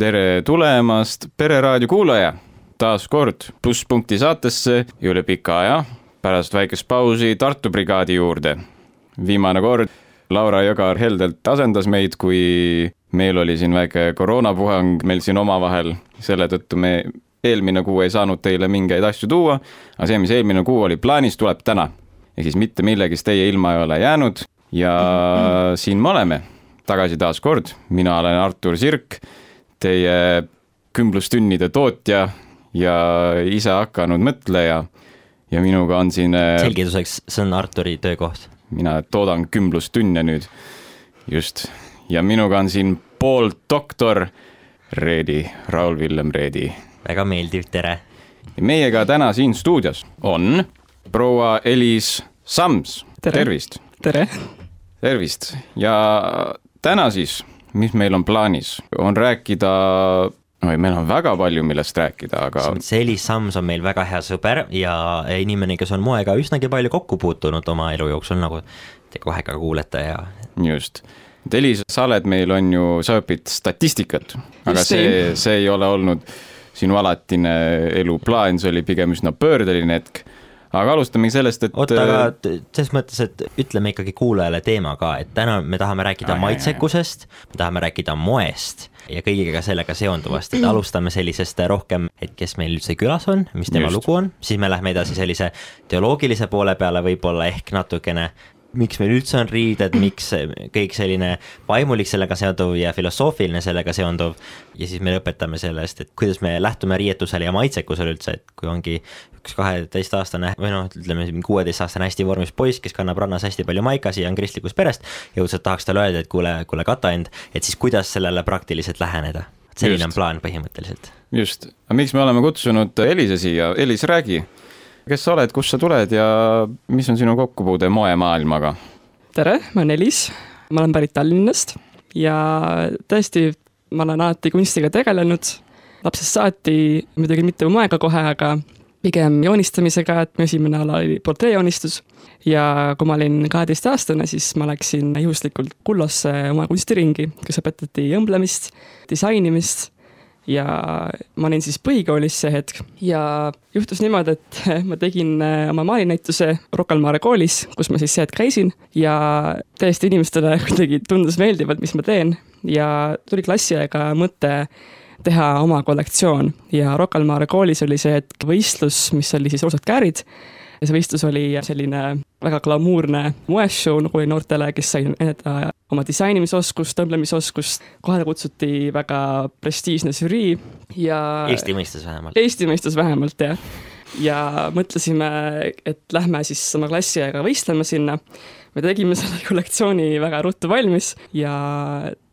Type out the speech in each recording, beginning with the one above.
tere tulemast, Pereraadio kuulaja, taas kord plusspunkti saatesse üle pika aja pärast väikest pausi Tartu brigaadi juurde. viimane kord Laura Jõgar heldelt asendas meid, kui meil oli siin väike koroonapuhang meil siin omavahel, selle tõttu me eelmine kuu ei saanud teile mingeid asju tuua, aga see, mis eelmine kuu oli plaanis, tuleb täna. ehk siis mitte millegist teie ilma ei ole jäänud ja siin me oleme tagasi taas kord, mina olen Artur Sirk, teie kümblustünnide tootja ja ise hakanud mõtleja ja minuga on siin, selgituseks, see on Arturi töökoht. Mina toodan kümblustünne nüüd, just, ja minuga on siin pooldoktor Reedi, Raul-Villem Reedi. väga meeldiv, tere. meiega täna siin stuudios on proua Elis Sams, tervist, tere, tervist. Ja täna siis, mis meil on plaanis, on rääkida, oi, meil on väga palju, millest rääkida, aga see Elis Sams on meil väga hea sõber ja inimene, kes on moega üsnagi palju kokku puutunud oma elu jooksul, nagu te kohe ka kuulete ja just. Elis, sa oled meil, on ju, sa õpid statistikat, aga Just see see ei ole olnud sinu alatine eluplaan, see oli pigem üsna pöördeline hetk. Aga alustamegi sellest, et. oota, aga t- selles mõttes, et ütleme ikkagi kuulajale teema ka, et täna me tahame rääkida jaa, maitsekusest, me tahame rääkida moest ja kõigega sellega seonduvast, et alustame sellisest rohkem, et kes meil üldse külas on, mis tema. Just. lugu on, siis me lähme edasi sellise teoloogilise poole peale võib-olla ehk natukene miks meil üldse on riided, miks kõik selline vaimulik sellega seonduv ja filosoofiline sellega seonduv ja siis me lõpetame sellest, et kuidas me lähtume riietusele ja maitsekusele üldse, et kui ongi üks kaheteistaastane või noh, ütleme kuueteistaastane hästi vormis poiss, kes kannab rannas hästi palju maikasi ja on kristlikust perest ja õudselt tahaks talle öelda, et kuule, kuule kata end, et siis kuidas sellele praktiliselt läheneda. selline Just. on plaan põhimõtteliselt. just, aga miks me oleme kutsunud Elise siia, Elis, räägi, kes sa oled, kust sa tuled ja mis on sinu kokkupuude moemaailmaga? tere, ma olen Elis, ma olen pärit Tallinnast ja tõesti, ma olen alati kunstiga tegelenud, lapsest saati, muidugi mitte moega kohe, aga pigem joonistamisega, et mu esimene ala oli portreejoonistus. Ja kui ma olin kaheteistaastane, siis ma läksin juhuslikult Kullosse oma kunstiringi, kus õpetati õmblemist, disainimist ja ma olin siis põhikoolis see hetk ja juhtus niimoodi, et ma tegin äh, oma maalinäituse Rocca al Mare koolis, kus ma siis see hetk käisin ja täiesti inimestele kuidagi tundus meeldivalt, mis ma teen. Ja tuli klassiaega mõte teha oma kollektsioon ja Rocca al Mare koolis oli see hetk võistlus, mis oli siis Roosad käärid ja see võistlus oli selline väga glamuurne moeshow nagu oli noortele, kes sai näidata oma disainimisoskust, tõmblemisoskust, kohale kutsuti väga prestiižne žürii ja Eesti mõistes vähemalt. Eesti mõistes vähemalt jah. ja mõtlesime, et lähme siis oma klassiaega võistlema sinna. me tegime selle kollektsiooni väga ruttu valmis ja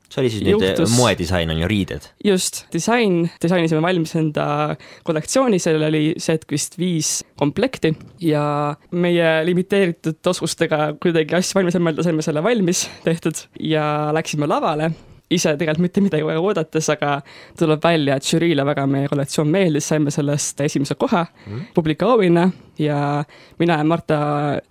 see oli siis nüüd Juhtus- moedisain on ju riided. just. Disain, disainisime valmis enda kollektsiooni, seal oli see hetk vist viis komplekti. Ja meie limiteeritud oskustega kuidagi asju valmis õmmelda saime selle valmis tehtud. Ja läksime lavale. Ise tegelikult mitte midagi väga oodates, aga tuleb välja, et žüriile väga meie kollektsioon meeldis, saime sellest esimese koha mm., publika auhinna. Ja mina ja Marta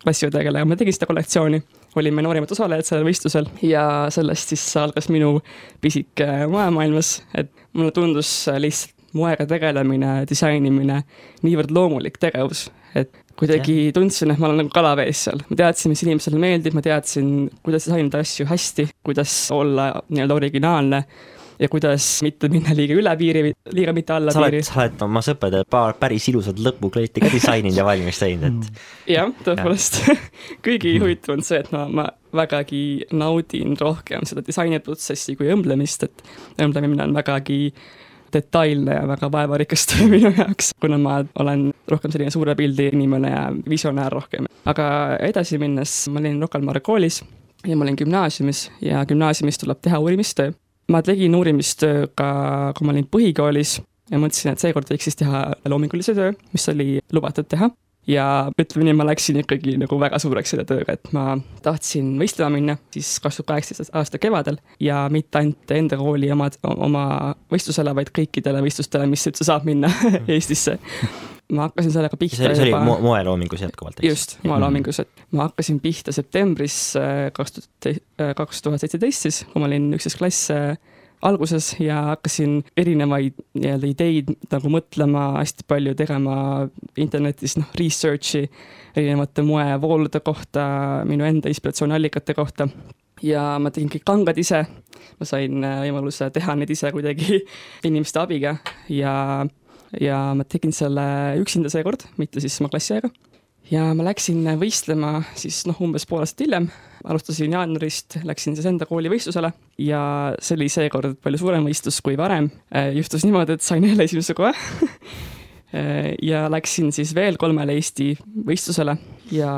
klassiõde, kellega ma tegin seda kollektsiooni, olime noorimad osalejad sellel võistlusel ja sellest siis algas minu pisik äh, moemaailmas, et mulle tundus lihtsalt moega tegelemine, disainimine niivõrd loomulik tegevus, et kuidagi tundsin, et ma olen nagu kalavees seal, ma teadsin, mis inimesele meeldib, ma teadsin, kuidas disainida asju hästi, kuidas olla nii-öelda originaalne ja kuidas mitte minna liiga üle piiri, liiga mitte alla sa piiri sa oled oma sõpradele paar päris ilusat lõpukleiti ka disaininud ja valmis teinud, et jah, tõepoolest. kõigi huvitav on see, et ma, ma vägagi naudin rohkem seda disainiprotsessi kui õmblemist, et õmblemine on vägagi detailne ja väga vaevarikas töö minu jaoks, kuna ma olen rohkem selline suure pildi inimene ja visionäär rohkem. aga edasi minnes, ma olin Rocca al Mare koolis ja ma olin gümnaasiumis ja gümnaasiumis tuleb teha uurimistöö. Ma tegin uurimistöö ka, kui ma olin põhikoolis ja mõtlesin, et seekord võiks siis teha loomingulise töö, mis oli lubatud teha. Ja ütleme nii, ma läksin ikkagi nagu väga suureks selle tööga, et ma tahtsin võistlema minna siis kaks tuhat kaheksateist aasta kevadel ja mitte ainult enda kooli oma, oma võistlusele, vaid kõikidele võistlustele, mis üldse saab minna Eestisse ma hakkasin sellega pihta see oli, see oli mo moeloomingus jätkuvalt, eks? just, moeloomingus, et ma hakkasin pihta septembris äh, kaks tuhat, äh, kaks tuhat seitseteist siis, kui ma olin üksteist klass alguses ja hakkasin erinevaid nii-öelda ideid nagu mõtlema, hästi palju tegema internetis noh, research'i erinevate moevoolude kohta, minu enda inspiratsiooniallikate kohta. ja ma tegin kõik kangad ise, ma sain äh, võimaluse teha need ise kuidagi inimeste abiga ja, ja ma tegin selle üksinda seekord, mitte siis oma klassiajaga. Ja ma läksin võistlema siis noh, umbes pool aastat hiljem, alustasin jaanuarist, läksin siis enda kooli võistlusele ja see oli seekord palju suurem võistlus kui varem. juhtus niimoodi, et sain jälle esimese koha. Ja läksin siis veel kolmele Eesti võistlusele. Ja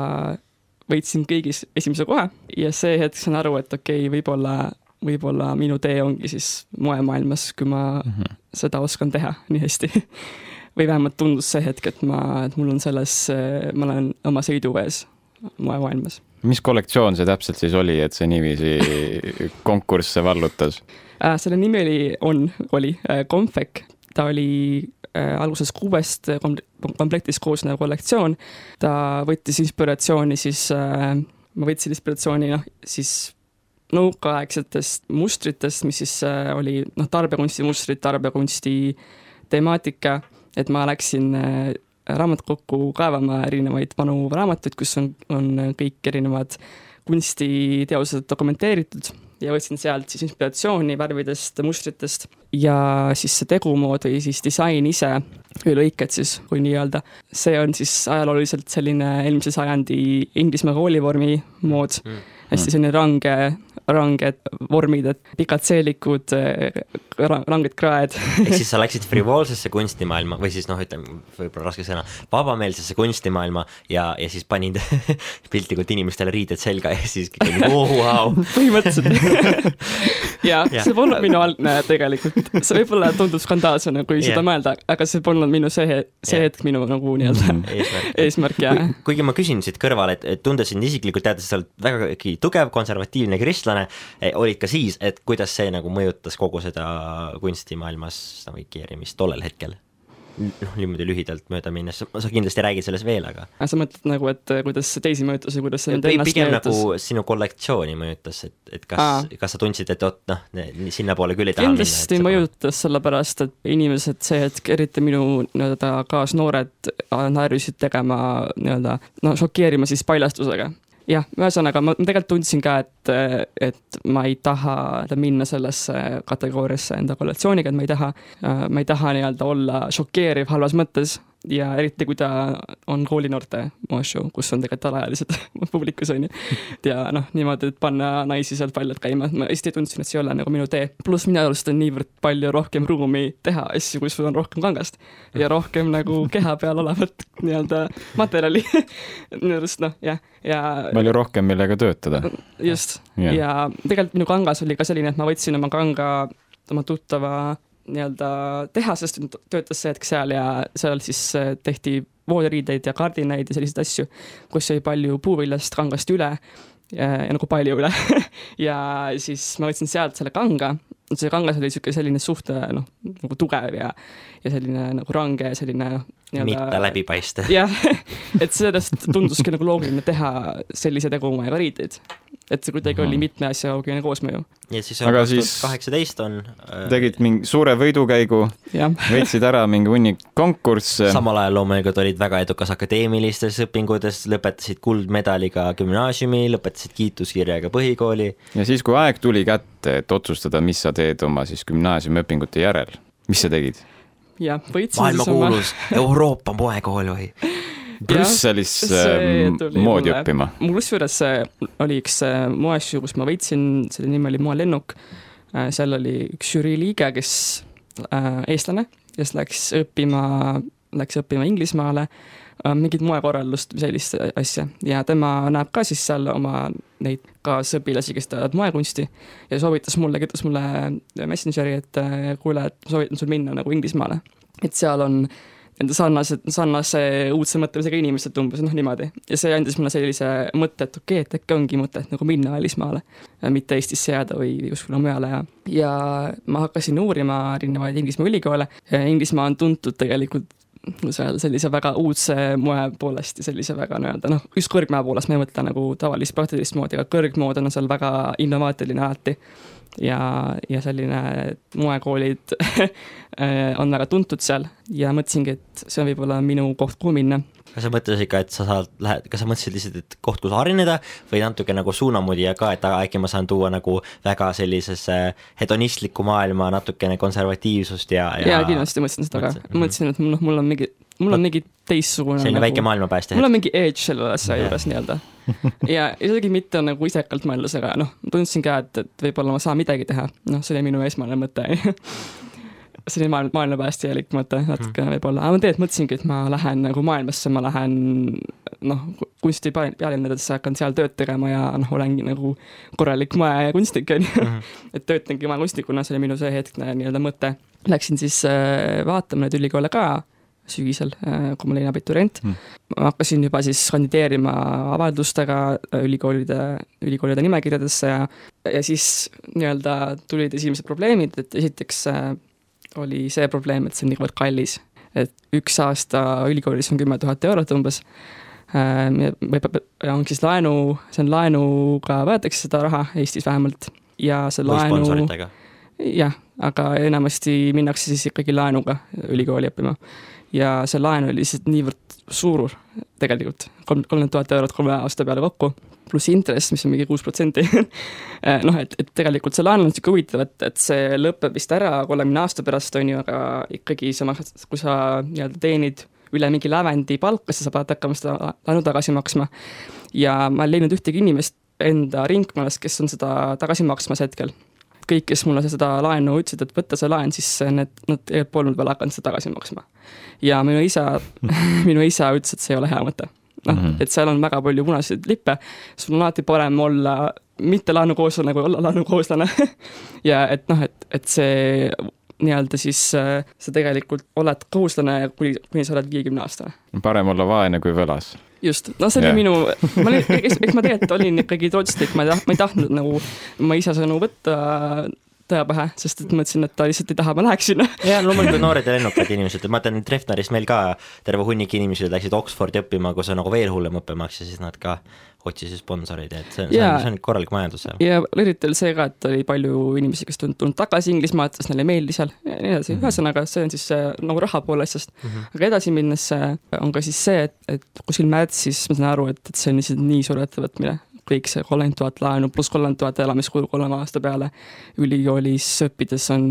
võitsin kõigis esimese koha. Ja see hetk sain aru, et okei okay,, võib-olla, võib-olla minu tee ongi siis moemaailmas, kui ma mm -hmm. seda oskan teha nii hästi või vähemalt tundus see hetk, et ma, et mul on selles, ma olen oma sõiduvees moemaailmas. mis kollektsioon see täpselt siis oli, et see niiviisi konkursse vallutas äh,? selle nimi oli, on, oli äh, Confec, ta oli äh, alguses kuuest komplektist koosnev kollektsioon. ta võttis inspiratsiooni siis äh,, ma võtsin inspiratsiooni noh, siis nõukaaegsetest mustritest, mis siis äh, oli noh, tarbekunsti mustrid, tarbekunsti temaatika et ma läksin äh, raamatukokku kaevama erinevaid vanu raamatuid, kus on, on kõik erinevad kunstiteosed dokumenteeritud ja võtsin sealt siis inspiratsiooni värvidest, mustritest ja siis see tegumood või siis disain ise või lõiked siis, kui nii-öelda, see on siis ajalooliselt selline eelmise sajandi Inglismaa koolivormi mood mm., hästi selline range ranged vormid, et pikad seelikud, ranged kraed. ehk siis sa läksid frivoolsesse kunstimaailma või siis noh, ütleme võib-olla raske sõna, vabameelsesse kunstimaailma ja, ja siis panid piltlikult inimestele riided selga ja siis kõik olid oo vau. põhimõtteliselt ja, ja see polnud minu algne tegelikult, see võib-olla tundub skandaalsena, kui yeah. seda mõelda, aga see polnud minu see, see yeah. hetk minu nagu nii-öelda mm, eesmärk, eesmärk ja Kui, kuigi ma küsin siit kõrvale, et, et tundes sind isiklikult, teades, sa oled vägagi tugev konservatiivne kristlane, eh, olid ka siis, et kuidas see nagu mõjutas kogu seda kunstimaailmas navigeerimist tollel hetkel? noh, niimoodi lühidalt mööda minnes, sa kindlasti räägid sellest veel, aga. sa mõtled nagu, et kuidas see teisi mõjutas ja kuidas see nüüd ennast pigem mõjutas? nagu sinu kollektsiooni mõjutas, et, et kas, kas sa tundsid, et oot noh, sinnapoole küll ei taha minna? kindlasti mõjutas, sellepärast et inimesed see hetk, eriti minu nii-öelda kaasnoored, harjusid tegema nii-öelda noh, šokeerima siis paljastusega jah, ühesõnaga ma tegelikult tundsin ka, et, et ma ei taha minna sellesse kategooriasse enda kollektsiooniga, et ma ei taha, ma ei taha nii-öelda olla šokeeriv halvas mõttes ja eriti, kui ta on koolinoorte moeshow, kus on tegelikult alaealised publikus, on ju. ja noh, niimoodi, et panna naisi sealt paljalt käima, ma hästi tundsin, et see ei ole nagu minu tee. pluss minu arust on niivõrd palju rohkem ruumi teha asju, kus sul on rohkem kangast ja rohkem nagu keha peal olevat nii-öelda materjali minu arust noh, jah, ja. palju rohkem, millega töötada. just yeah., ja tegelikult minu kangas oli ka selline, et ma võtsin oma kanga oma tuttava nii-öelda tehasest töötas see hetk seal ja seal siis äh, tehti voodiriideid ja kardinaid ja selliseid asju, kus jäi palju puuviljast kangast üle ja, ja nagu palju üle ja siis ma võtsin sealt selle kanga, see kangas oli niisugune selline suht noh, nagu tugev ja, ja selline nagu range, selline noh. mitte läbipaistev. jah, et sellest tunduski nagu loogiline teha sellise tegumajaga riideid et see kuidagi oli mitme asja loogiline koosmõju. ja siis on kaheksateist on äh, tegid mingi suure võidukäigu, võitsid ära mingi hunnik konkursse. samal ajal loomulikult olid väga edukas akadeemilistes õpingutes, lõpetasid kuldmedaliga gümnaasiumi, lõpetasid kiituskirjaga põhikooli. ja siis, kui aeg tuli kätte, et otsustada, mis sa teed oma siis gümnaasiumiõpingute järel, mis sa tegid? jah, võitsin maailmakuulus oma... Euroopa moekool või Brüsselis ähm, moodi mulle. õppima? mul kusjuures oli üks äh, moeasju, kus ma võitsin, selle nimi oli Moelennuk. Äh, seal oli üks žürii liige, kes äh,, eestlane, kes läks õppima, läks õppima Inglismaale äh, mingit moekorraldust või sellist asja ja tema näeb ka siis seal oma neid kaasõpilasi, kes teevad moekunsti ja soovitas mulle, kirjutas mulle Messengeri, et kuule, et soovitan sul minna nagu Inglismaale. et seal on nende sarnased, sarnase uudse mõtlemisega inimesed umbes noh niimoodi. ja see andis mulle sellise mõtte, et okei okay,, et äkki ongi mõtet nagu minna välismaale, mitte Eestisse jääda või kuskile mujale ja, ja ma hakkasin uurima erinevaid Inglismaa ülikoole. Inglismaa on tuntud tegelikult seal sellise väga uudse moe poolest ja sellise väga nii-öelda noh, just kõrgmäe poolest, ma ei mõtle nagu tavalist praktilist moodi, aga kõrgmood on seal väga innovaatiline alati ja, ja selline moekoolid on väga tuntud seal ja mõtlesingi, et see on võib-olla minu koht, kuhu minna. Kas sa mõtlesid ikka, et sa saad, lähed, kas sa mõtlesid lihtsalt, et koht, kus areneda või natuke nagu suunamoodi ja ka, et äkki ma saan tuua nagu väga sellisesse hedonistlikku maailma natukene konservatiivsust ja, ja jaa, kindlasti mõtlesin seda ka, mõtlesin, et noh, mul on mingi mul on mingi teistsugune selline nagu, väike maailmapääste mul on mingi edge selle asja juures nii-öelda. ja isegi mitte nagu isekalt mõeldes, aga noh, tundsin ka, et, et võib-olla ma saan midagi teha, noh, see oli minu esmane mõte selline maailma, maailmapäästjalik mõte natukene mm. võib-olla, aga ma tegelikult mõtlesingi, et ma lähen nagu maailmasse, ma lähen noh, kunsti pealinnadesse, hakkan seal tööd tegema ja noh, olengi nagu korralik moekunstnik, on ju. Mhm. et töötangi moekunstnikuna, see oli minu see hetkne nii-öelda mõte. Läksin siis äh, vaatama neid ülikoole ka sügisel, äh, kui ma olin abiturient mm.. ma hakkasin juba siis kandideerima avaldustega ülikoolide, ülikoolide nimekirjadesse ja, ja siis nii-öelda tulid esimesed probleemid, et esiteks äh, oli see probleem, et see on niivõrd kallis. et üks aasta ülikoolis on kümme tuhat eurot umbes või on siis laenu, see on laenuga, võetakse seda raha Eestis vähemalt ja see või laenu jah, aga enamasti minnakse siis ikkagi laenuga ülikooli õppima. Ja see laen oli lihtsalt niivõrd suur tegelikult, kolm, kolmkümmend tuhat eurot kolme aasta peale kokku, pluss intress, mis on mingi kuus protsenti. Noh, et, et tegelikult see laen on niisugune huvitav, et, et see lõpeb vist ära kolmekümne aasta pärast, on ju, aga ikkagi sa maksad, kui sa nii-öelda teenid üle mingi lävendi palka, siis sa pead hakkama seda laenu tagasi maksma. ja ma ei leidnud ühtegi inimest enda ringkonnas, kes on seda tagasi maksmas hetkel kõik, kes mulle seda laenu ütlesid, et võtta see laen, siis need, nad polnud veel hakanud seda tagasi maksma. ja minu isa minu isa ütles, et see ei ole hea mõte. noh mm -hmm., et seal on väga palju punaseid lippe, sul on alati parem olla mitte laenukohuslane kui olla laenukohuslane ja et noh, et, et see nii-öelda siis sa tegelikult oled kohuslane, kuni, kuni sa oled viiekümne aastane. parem olla vaene kui võlas just, no see oli yeah. minu, ma olin, eks, eks ma tegelikult olin ikkagi tootslik, ma ei tahtnud, ma ei tahtnud nagu oma isa sõnu võtta tõe pähe, sest et mõtlesin, et ta lihtsalt ei taha, ma läheks sinna. ja loomulikult noored ja lennukad inimesed, ma tean, Treffneris meil ka terve hunnik inimesi läksid Oxfordi õppima, kus on nagu veel hullem õppemaks ja siis nad ka otsisid sponsoreid, et see, see, on, see on korralik majandus seal. ja eriti oli see ka, et oli palju inimesi, kes tulnud, tulnud tagasi Inglismaalt, sest neile ei meeldi seal ja nii edasi mm -hmm., ühesõnaga see on siis nagu raha pool asjast mm. -hmm. aga edasi minnes on ka siis see, et, et kuskil märtsis ma saan aru, et, et see on lihtsalt nii suur ettevõtmine, kõik see kolmkümmend tuhat laenu pluss kolmkümmend tuhat elamiskulu kolme aasta peale. ülikoolis õppides on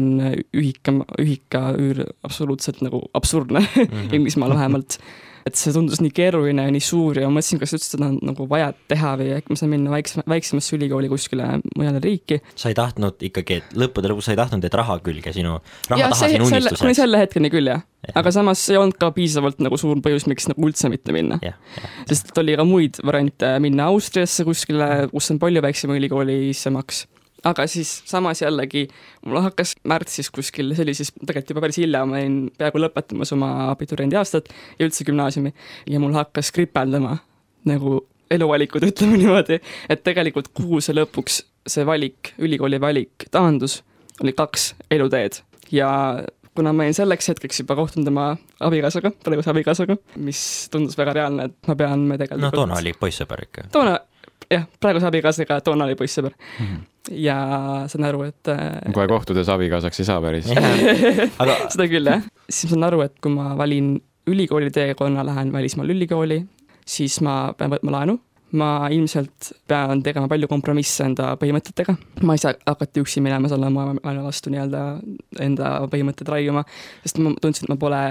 ühika, ühikaüür absoluutselt nagu absurdne mm -hmm. Inglismaal vähemalt et see tundus nii keeruline ja nii suur ja ma mõtlesin, kas üldse seda on nagu vaja teha või äkki ma saan minna väiksema, väiksemasse ülikooli kuskile mujale riiki. sa ei tahtnud ikkagi, et lõppude lõpuks sa ei tahtnud, et raha külge sinu, raha ja, taha see, sinu unistuseks? kuni selle hetkeni küll jah ja., aga samas ei olnud ka piisavalt nagu suur põhjus, miks nagu üldse mitte minna. sest oli ka muid variante, minna Austriasse kuskile, kus on palju väiksem ülikooli sissemaks aga siis samas jällegi mul hakkas märtsis kuskil, siis tegelikult juba päris hilja, ma olin peaaegu lõpetamas oma abiturienti aastat ja üldse gümnaasiumi ja mul hakkas kripeldama nagu eluvalikud, ütleme niimoodi, et tegelikult kuhu see lõpuks, see valik, ülikooli valik taandus, oli kaks eluteed ja kuna ma olin selleks hetkeks juba kohtunud oma abikaasaga, praeguse abikaasaga, mis tundus väga reaalne, et ma pean, me tegelikult no toona oli poissõber ikka. toona jah, praeguse abikaasaga, toona oli poissõber mm. -hmm. Ja saan aru, et äh, kohe kohtudes abikaasaks ei saa päris aga seda küll, jah. siis ma saan aru, et kui ma valin ülikooli teekonna, lähen välismaal ülikooli, siis ma pean võtma laenu, ma ilmselt pean tegema palju kompromisse enda põhimõtetega, ma ei saa hakata üksi minema selle maailma vastu nii-öelda enda põhimõtteid raiuma, sest ma tundsin, et ma pole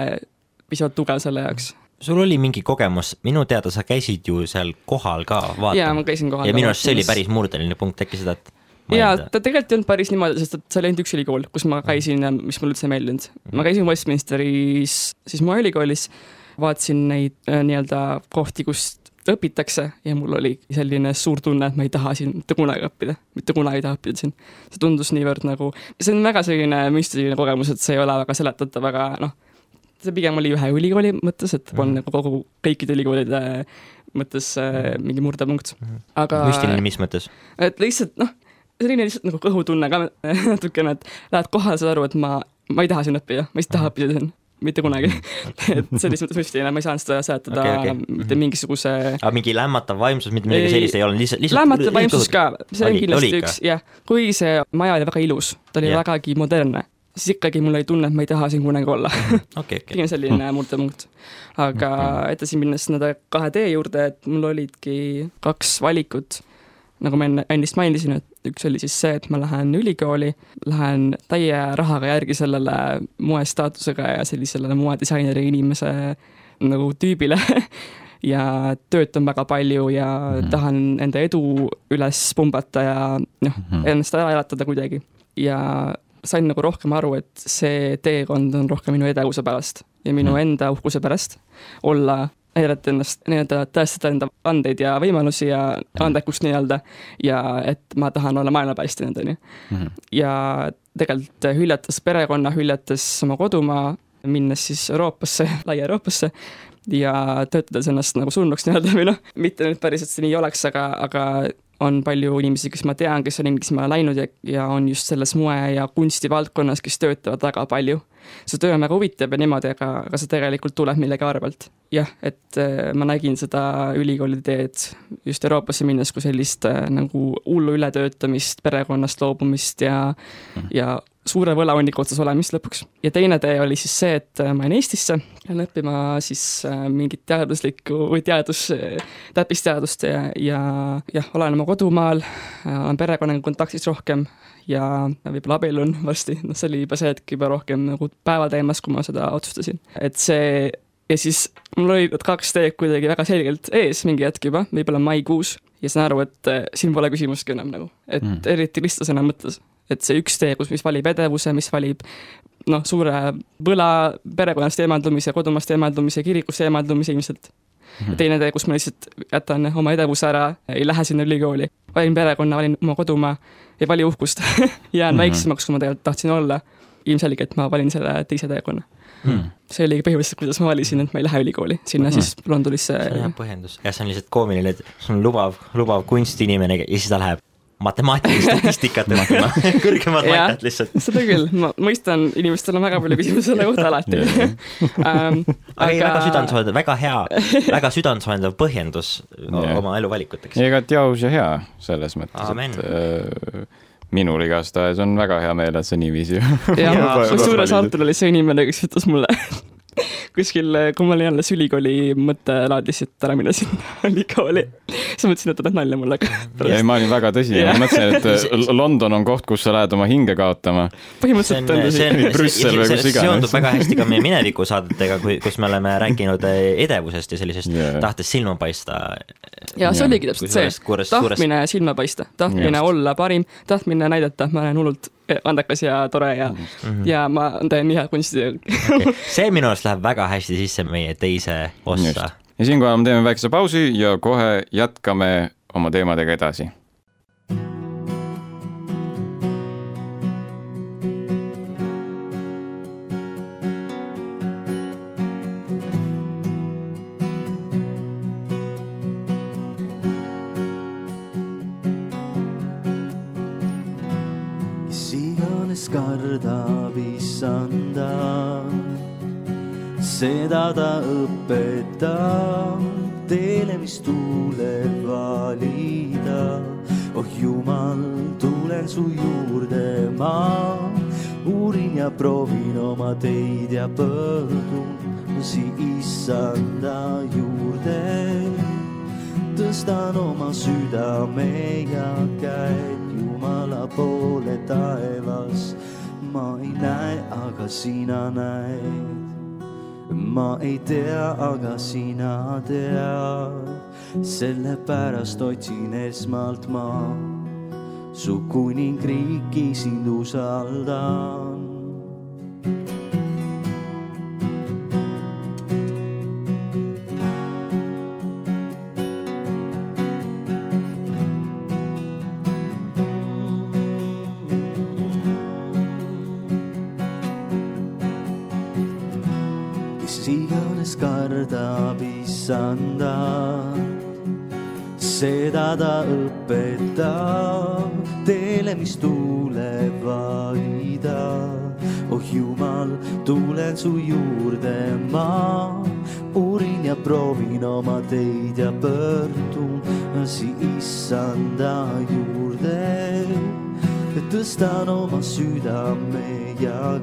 piisavalt tugev selle jaoks sul oli mingi kogemus, minu teada sa käisid ju seal kohal ka vaatamas. jaa, ma käisin kohal. ja minu arust see oli päris murdeline punkt, äkki seda, et jaa, ta tegelikult ei olnud päris niimoodi, sest et see oli ainult üks ülikool, kus ma käisin ja mis mulle üldse ei meeldinud. ma käisin Westminsteris, siis mu ülikoolis, vaatasin neid äh, nii-öelda kohti, kus õpitakse ja mul oli selline suur tunne, et ma ei taha siin mitte kunagi õppida, mitte kunagi ei taha õppida siin. see tundus niivõrd nagu, see on väga selline müstiline kogemus, et see ei ole väga seletatav, aga noh see pigem oli ühe ülikooli mõttes, et polnud Mhm. nagu kogu kõikide ülikoolide mõttes äh, mingi murdepunkt. aga müstiline, mis mõttes? et lihtsalt noh, selline lihtsalt nagu kõhutunne ka natukene, et lähed kohale, saad aru, et ma, ma ei taha siin õppida, ma ei taha õppida siin, mitte kunagi. et selles mõttes müstiline, ma ei saanud seda seletada okay, okay. mitte mingisuguse aga mingi lämmatav vaimsus, mitte midagi sellist ei olnud, lihtsalt, lihtsalt lämmatav vaimsus ka, see on kindlasti üks, jah, kuigi see maja oli väga ilus, ta oli yeah. vägagi modernne, siis ikkagi mul oli tunne, et ma ei taha siin kunagi olla. okei, okei. pigem selline murdepunkt. aga edasi minnes nende kahe tee juurde, et mul olidki kaks valikut, nagu ma enne ennist mainisin, et üks oli siis see, et ma lähen ülikooli, lähen täie rahaga järgi sellele moestaatusega ja sellisele moedisaineri inimese nagu tüübile ja töötan väga palju ja mm -hmm. tahan enda edu üles pumbata ja noh, ennast ära elatada kuidagi ja sain nagu rohkem aru, et see teekond on rohkem minu edevuse pärast ja minu Mhm. enda uhkuse pärast olla, näidata ennast, nii-öelda tõestada enda andeid ja võimalusi ja andekust nii-öelda ja et ma tahan olla maailma päästjanud, onju. ja tegelikult hüljates perekonna, hüljates oma kodumaa, minnes siis Euroopasse, laia Euroopasse ja töötades ennast nagu surnuks nii-öelda või noh, mitte nüüd päriselt see nii oleks, aga, aga on palju inimesi, kes ma tean, kes on inimesi, kes ma olen läinud ja, ja on just selles moe- ja kunstivaldkonnas, kes töötavad väga palju. See töö on väga huvitav ja niimoodi, aga, aga see tegelikult tuleb millegi arvelt. jah, et äh, ma nägin seda ülikooli teed just Euroopasse minnes kui sellist äh, nagu hullu ületöötamist, perekonnast loobumist ja, ja suure võlaunniku otsas olemist lõpuks. ja teine tee oli siis see, et äh, ma jäin Eestisse, lähen õppima siis äh, mingit teaduslikku või teadus, täppisteadust ja, ja jah, olen oma kodumaal, olen perekonnaga kontaktis rohkem ja võib-olla abiellun varsti, noh, see oli juba see hetk juba rohkem nagu päevateemas, kui ma seda otsustasin, et see ja siis mul olid need kaks teed kuidagi väga selgelt ees mingi hetk juba, võib-olla maikuus ja saan aru, et siin pole küsimustki enam nagu, et Mm. eriti ristlasena mõttes, et see üks tee, kus, mis valib edevuse, mis valib noh, suure võla, perekonnast eemaldumise, kodumaast eemaldumise, kirikust eemaldumise ilmselt. ja teine tee, kus ma lihtsalt jätan oma edevuse ära, ei lähe sinna ülikooli, valin perekonna, valin oma kodumaa, ei vali uhkust, jään mm -hmm. väiksemaks, kui ma tegelikult tahtsin olla. ilmselgelt ma valin selle teise teekonna. Hmm. see oligi põhimõtteliselt, kuidas ma valisin, et ma ei lähe ülikooli, sinna Mhm. siis Londonisse see on hea põhjendus. jah, see on lihtsalt koomiline, et sul on lubav, lubav kunstiinimene ja siis ta läheb matemaatilist statistikat õppima, kõrgemat Jah. matet lihtsalt. seda küll, ma mõistan, inimestel on väga palju küsimusi selle kohta alati um. aga ei, väga südantsoojendav, väga hea, väga südantsoojendav põhjendus Jah. oma eluvalikuteks. igati aus ja hea selles mõttes, et äh, minul igastahes on väga hea meel, et see niiviisi ja Jaa, kusjuures Artur oli see inimene, kes ütles mulle kuskil, kui ma olin alles ülikooli mõttelaadis, et ära mine sinna ülikooli. siis ma mõtlesin, et ta teeb nalja mulle, ei, ma olin väga tõsine, Jah. ma mõtlesin, et äh, London on koht, kus sa lähed oma hinge kaotama. see on, põhimõtteliselt on see on, Brüssel või kus see iganes. seondub väga hästi ka meie minevikusaadetega, kui, kus me oleme rääkinud eh, edevusest ja sellisest Jaa. tahtest silma paista. ja see Jah. oligi täpselt see tahtmine silma paista, tahtmine Just. olla parim, tahtmine näidata, et ma olen hullult andekas ja tore ja, Mhm. ja ma teen nii head kunsti. Okay. see minu arust läheb väga hästi sisse meie teise ossa. ja siinkohal me teeme väikese pausi ja kohe jätkame oma teemadega edasi. Seda ta õpetab teele, mis tuleb valida. oh Jumal, tulen su juurde ma, uurin ja proovin oma teid ja pöördun issanda juurde tõstan oma südame ja käed Jumala poole taevas. ma ei näe, aga sina näed. Ma ei tea, aga sina tead. sellepärast otsin esmalt ma su kuningriiki sind usaldan.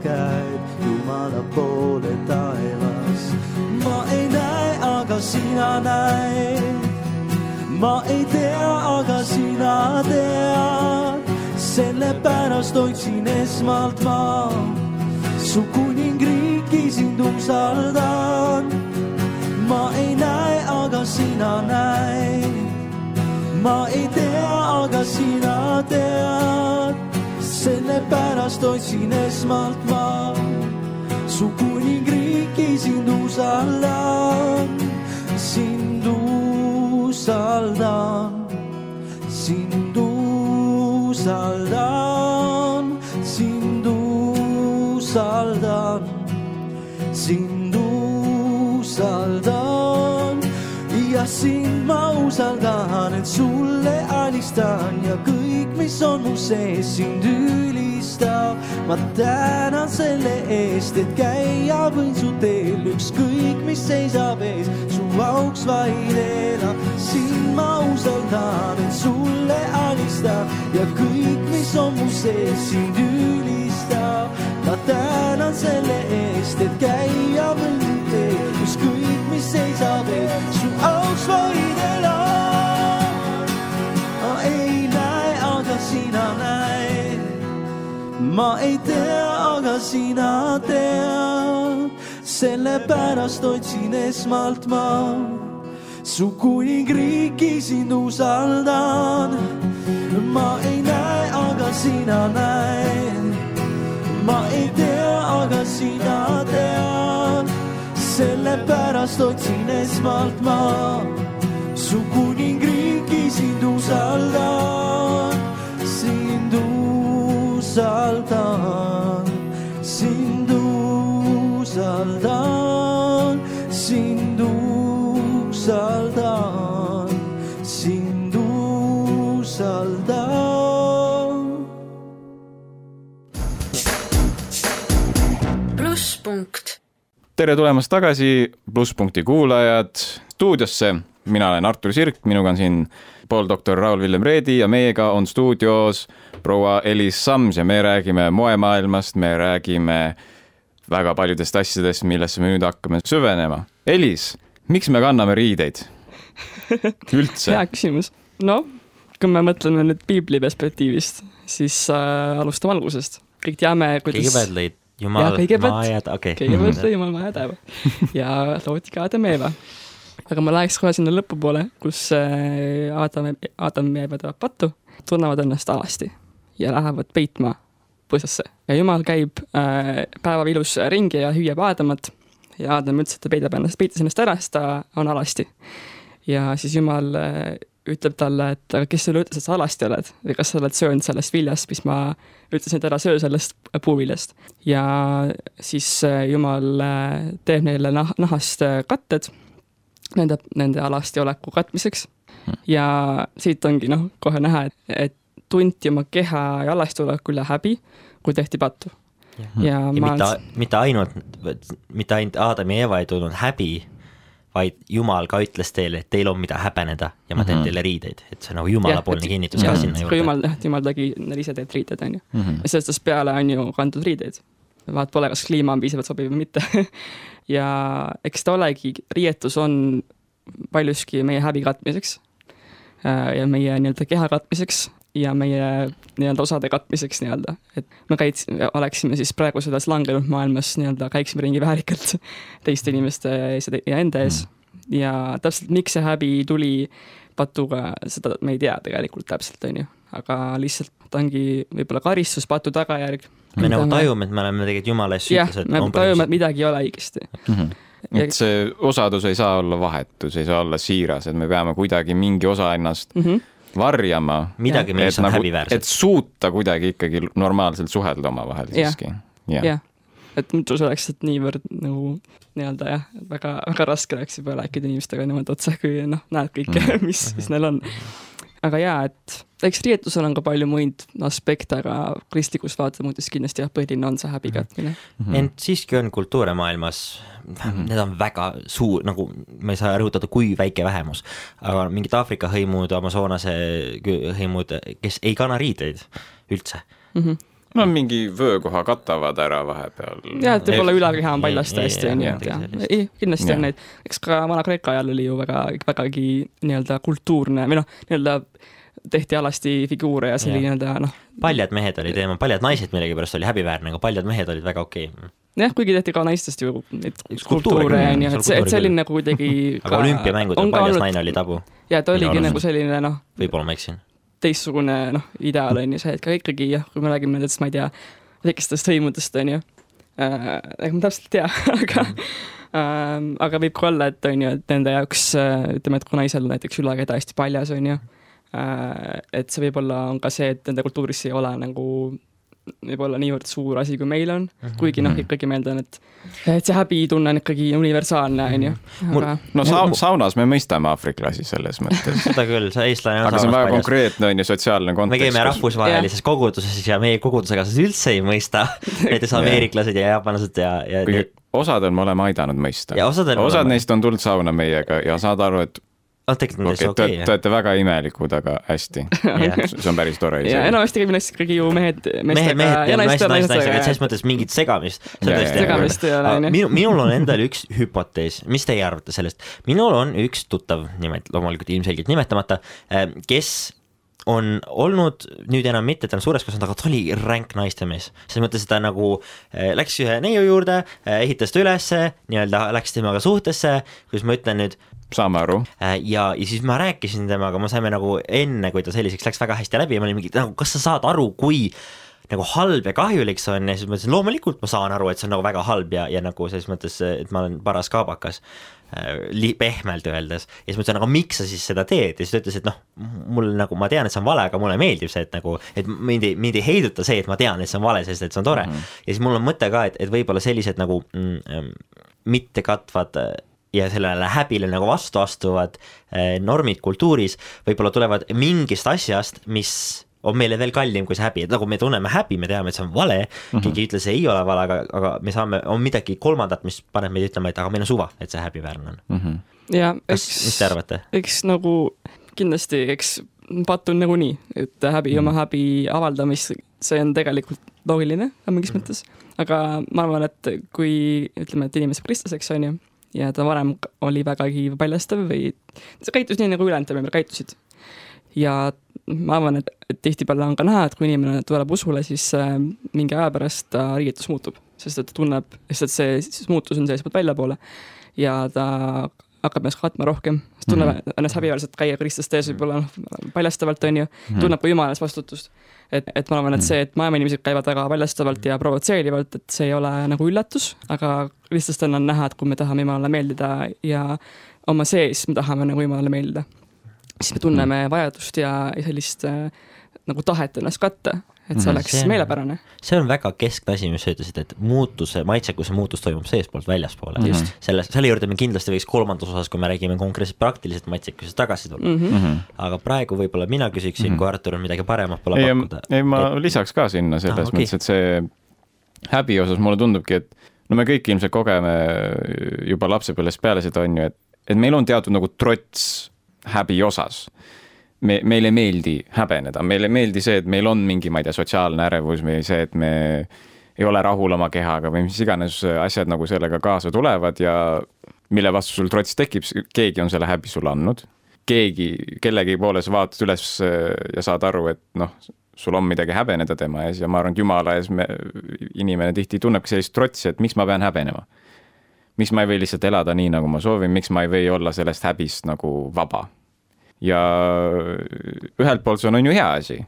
Käed Jumala poole taevas. ma ei näe, aga sina näed. Ma ei tea, aga sina tead, sellepärast otsin esmalt ma. Su kuningriiki sind usaldan. ma ei näe, aga sina näed, ma ei tea, aga sina tead, sellepärast otsin esmalt ma. Su kuningriiki sind usaldan, sind usaldan, sind usaldan, sind usaldan, sind usaldan ja sind ma usaldan, et sulle alistan ja kõik, mis on mu sees, sind ülistab. ma tänan selle eest, et käia võin su teel, ükskõik mis seisab ees, su auks vaid elab. sind ma usaldan, et sulle alistan ja kõik, mis on mu sees, sind ülistab. ma tänan selle eest, et käia võin teel, ükskõik mis seisab ees, su auks vaid elab. Ma ei tea, aga sina tead, sellepärast otsin esmalt ma su kuningriiki sind usaldan. ma ei näe, aga sina näed. ma ei tea, aga sina tead, sellepärast otsin esmalt ma su kuningriiki sind usaldan, usaldan, sind usaldan, sind usaldan, sind usaldan. plusspunkt tere tulemast tagasi, plusspunkti kuulajad stuudiosse. mina olen Artur Sirk, minuga on siin pooldoktor Raul-Villem Reedi ja meiega on stuudios proua Elis Sams ja me räägime moemaailmast, me räägime väga paljudest asjadest, millesse me nüüd hakkame süvenema. Elis, miks me kanname riideid? üldse hea? küsimus. noh, kui me mõtleme nüüd piibli perspektiivist, siis äh, alustame algusest. kõik teame, kuidas kõigepealt lõid Jumal maa ja okei okay.. kõigepealt lõi jumal maa ja taeva ja loodi ka Adam Eeva. Aga ma läheks kohe sinna lõpupoole, kus Adam, Adam ja Eeva teevad pattu, tunnevad ennast alasti ja lähevad peitma põõsasse ja jumal käib äh, päeva ilus ringi ja hüüab Adamat ja Adam ütles, et ta peidab ennast, peitis ennast ära, sest ta on alasti. ja siis jumal äh, ütleb talle, et aga kes sulle ütles, et sa alasti oled või kas sa oled söönud sellest viljast, mis ma ütlesin, et ära söö sellest puuviljast. ja siis äh, jumal äh, teeb neile nah-, nahast äh, katted nende, nende alasti oleku katmiseks. ja siit ongi noh, kohe näha, et, et tunti oma keha ja alasti oleku üle häbi, kui tehti pattu. ja ja ma mitte, mitte ainult, mitte ainult Aadam ja Eeva ei tulnud häbi, vaid Jumal ka ütles teile, et teil on, mida häbeneda ja ma teen Mhm. teile riideid, et see on nagu jumalapoolne kinnitus ka sinna kui juurde. jumal, jah, jumal tegi neile ise teed riided, onju. Mhm. ja sellest ajast peale on ju kantud riideid. Vaat pole, kas kliima on piisavalt sobiv või mitte. ja eks ta olegi, riietus on paljuski meie häbi katmiseks äh, ja meie nii-öelda keha katmiseks ja meie nii-öelda osade katmiseks nii-öelda, et me käits-, oleksime siis praegu selles langenud maailmas nii-öelda, käiksime ringi väärikalt teiste inimeste ees ja enda ees. ja täpselt, miks see häbi tuli patuga, seda me ei tea tegelikult täpselt, on ju, aga lihtsalt ta ongi võib-olla karistus, patu tagajärg. me nagu tajume, et me oleme tegelikult Jumala ees jah, süüdlased. me tajume, et midagi ei ole õigesti. Mhm. et see osadus ei saa olla vahetu, see ei saa olla siiras, et me peame kuidagi mingi osa ennast mm. -hmm. varjama. midagi et meist on nagu, häbiväärset et. suuta kuidagi ikkagi normaalselt suhelda omavahel Jah. siiski. jah, jah, et muidu see oleks et niivõrd nagu nii-öelda jah, väga, väga raske oleks juba rääkida inimestega niimoodi otse, kui noh, näed kõike mm, -hmm. mis, mis neil on. aga jaa, et eks riietusel on ka palju muid aspekte, aga kristlikus vaatepunktis kindlasti jah, põhiline on see häbi katmine mm. -hmm. ent siiski on kultuure maailmas -hmm. need on väga suur, nagu ma ei saa rõhutada, kui väike vähemus, aga mingid Aafrika hõimud, Amazonase hõimud, kes ei kanna riideid üldse mm. -hmm no mingi vöökoha katavad ära vahepeal. jah, et võib-olla ülakeha on paljas täiesti, on ju, et jah, ei, kindlasti ja. on neid, eks ka Vana-Kreeka ajal oli ju väga, vägagi nii-öelda kultuurne või noh, nii-öelda tehti alasti figuure ja see oli nii-öelda noh. paljad mehed oli teema, paljad naised millegipärast oli häbiväärne, aga paljad mehed olid väga okei okay. jah, kuigi tehti ka naistest ju neid skulptuure on ju, et see, et see oli nagu kuidagi aga olümpiamängudel paljas naine oli tabu. ja et oligi nagu selline noh. võib-olla ma eksin teistsugune noh, ideaal on ju see, et ka ikkagi jah, kui me räägime nendest, ma ei tea, väikestest hõimudest on ju äh,, ega ma täpselt ei tea aga äh, aga võib ka olla, et on ju, et nende jaoks äh, ütleme, et kui naisel näiteks ülakeda hästi paljas on ju äh,, et see võib-olla on ka see, et nende kultuuris ei ole nagu võib-olla niivõrd suur asi, kui meil on, mhm. kuigi noh, ikkagi ma eeldan, et et see häbitunne on ikkagi universaalne, on ju. no sa saunas me mõistame aafriklasi selles mõttes. seda küll, see eestlane on aga see on väga konkreetne, on ju, sotsiaalne kontekst. me käime rahvusvahelises kus... koguduses ja meie kogudusega üldse ei mõista näiteks ameeriklased ja jaapanlased ja, ja kuigi osadel me oleme aidanud mõista. osad neist on tulnud sauna meiega ja saad aru, et ah, tegelikult on okay, okei okay,. Te olete väga imelikud, aga hästi see on päris tore ja enamasti käib naist ikkagi ju mehed mehed, mehed ja naised, naised, naised, et selles mõttes mingit segamist. segamist ei ole, on ju. minu, minul on endal üks hüpotees, mis teie arvate sellest? minul on üks tuttav, nimet-, loomulikult ilmselgelt nimetamata, äh, kes on olnud nüüd enam mitte, ta on suures kasvanud, aga ta oli ränk naistemees. selles mõttes, et ta nagu äh, läks ühe neiu juurde, äh, ehitas ta ülesse, nii-öelda läks temaga suhtesse, kuidas ma ütlen nüüd, saame aru. Äh, ja, ja siis ma rääkisin temaga, me saime nagu enne, kui ta selliseks läks, väga hästi läbi ja ma olin mingi, nagu kas sa saad aru, kui nagu halb ja kahjulik see on ja siis ma ütlesin, loomulikult ma saan aru, et see on nagu väga halb ja, ja nagu selles mõttes, et ma olen paras kaabakas äh, li-, pehmelt öeldes. ja siis ma ütlesin, aga miks sa siis seda teed ja siis ta ütles, et noh, mul nagu, ma tean, et see on vale, aga mulle meeldib see, et nagu, et mind ei, mind ei heiduta see, et ma tean, et see on vale, sest et see on tore mm. -hmm. ja siis mul on mõte ka, et, et võib-olla sellised nagu mm, mm mittekatvad ja sellele häbile nagu vastu astuvad eh, normid kultuuris võib-olla tulevad mingist asjast, mis on meile veel kallim kui see häbi, et nagu me tunneme häbi, me teame, et see on vale mm, -hmm. keegi ei ütle, see ei ole vale, aga, aga me saame, on midagi kolmandat, mis paneb meid ütlema, et aga meil on suva, et see häbiväärne on mm. -hmm. ja eks, mis te arvate? eks nagu kindlasti, eks patt on nagunii, et häbi mm -hmm. oma häbi avaldamist, see on tegelikult loogiline mingis mm -hmm. mõttes, aga ma arvan, et kui ütleme, et inimene saab kristlaseks, on ju ja ta varem oli vägagi paljastav või ta käitus nii, nagu ülejäänud peal käitusid. ja ma arvan, et, tihtipeale on ka näha, et kui inimene tuleb usule, siis äh, mingi aja pärast ta riietus muutub, sest et ta tunneb, lihtsalt see siis muutus on seestpoolt väljapoole ja ta hakkab ennast katma rohkem, tunneb mm -hmm. ennast häbiväärselt käia kristlaste ees võib-olla noh, paljastavalt on ju -hmm. tunneb ka jumala ees vastutust et, et ma arvan, et see, et maailma inimesed käivad väga paljastavalt ja provotseerivalt, et see ei ole nagu üllatus, aga lihtsalt on näha, et kui me tahame Jumalale meeldida ja oma sees me tahame nagu Jumalale meeldida, siis me tunneme vajadust ja sellist äh, nagu tahet ennast katta et see mhm. oleks see on, meelepärane. see on väga keskne asi, mis sa ütlesid, et muutuse, maitsekuse muutus toimub seestpoolt väljaspoole mm. -hmm. selle, selle juurde me kindlasti võiks kolmandas osas, kui me räägime konkreetselt praktilisest maitsekusest tagasi tulla mm. -hmm. aga praegu võib-olla mina küsiksin mm, -hmm. kui Artur on midagi paremat pole ei, pakkuda. ei, ma et... lisaks ka sinna selles ah, okay. mõttes, et see häbi osas mulle tundubki, et no me kõik ilmselt kogeme juba lapsepõlvest peale seda, on ju, et, et meil on teatud nagu trots häbi osas me, meile ei meeldi häbeneda, meile ei meeldi see, et meil on mingi, ma ei tea, sotsiaalne ärevus või see, et me ei ole rahul oma kehaga või mis iganes asjad nagu sellega kaasa tulevad ja mille vastu sul trots tekib, keegi on selle häbi sulle andnud. keegi, kellegi poole sa vaatad üles ja saad aru, et noh, sul on midagi häbeneda tema ees ja ma arvan, et jumala ees me, inimene tihti tunnebki sellist trotsi, et miks ma pean häbenema. miks ma ei või lihtsalt elada nii, nagu ma soovin, miks ma ei või olla sellest häbist nagu vaba ja ühelt poolt see on, on ju hea asi.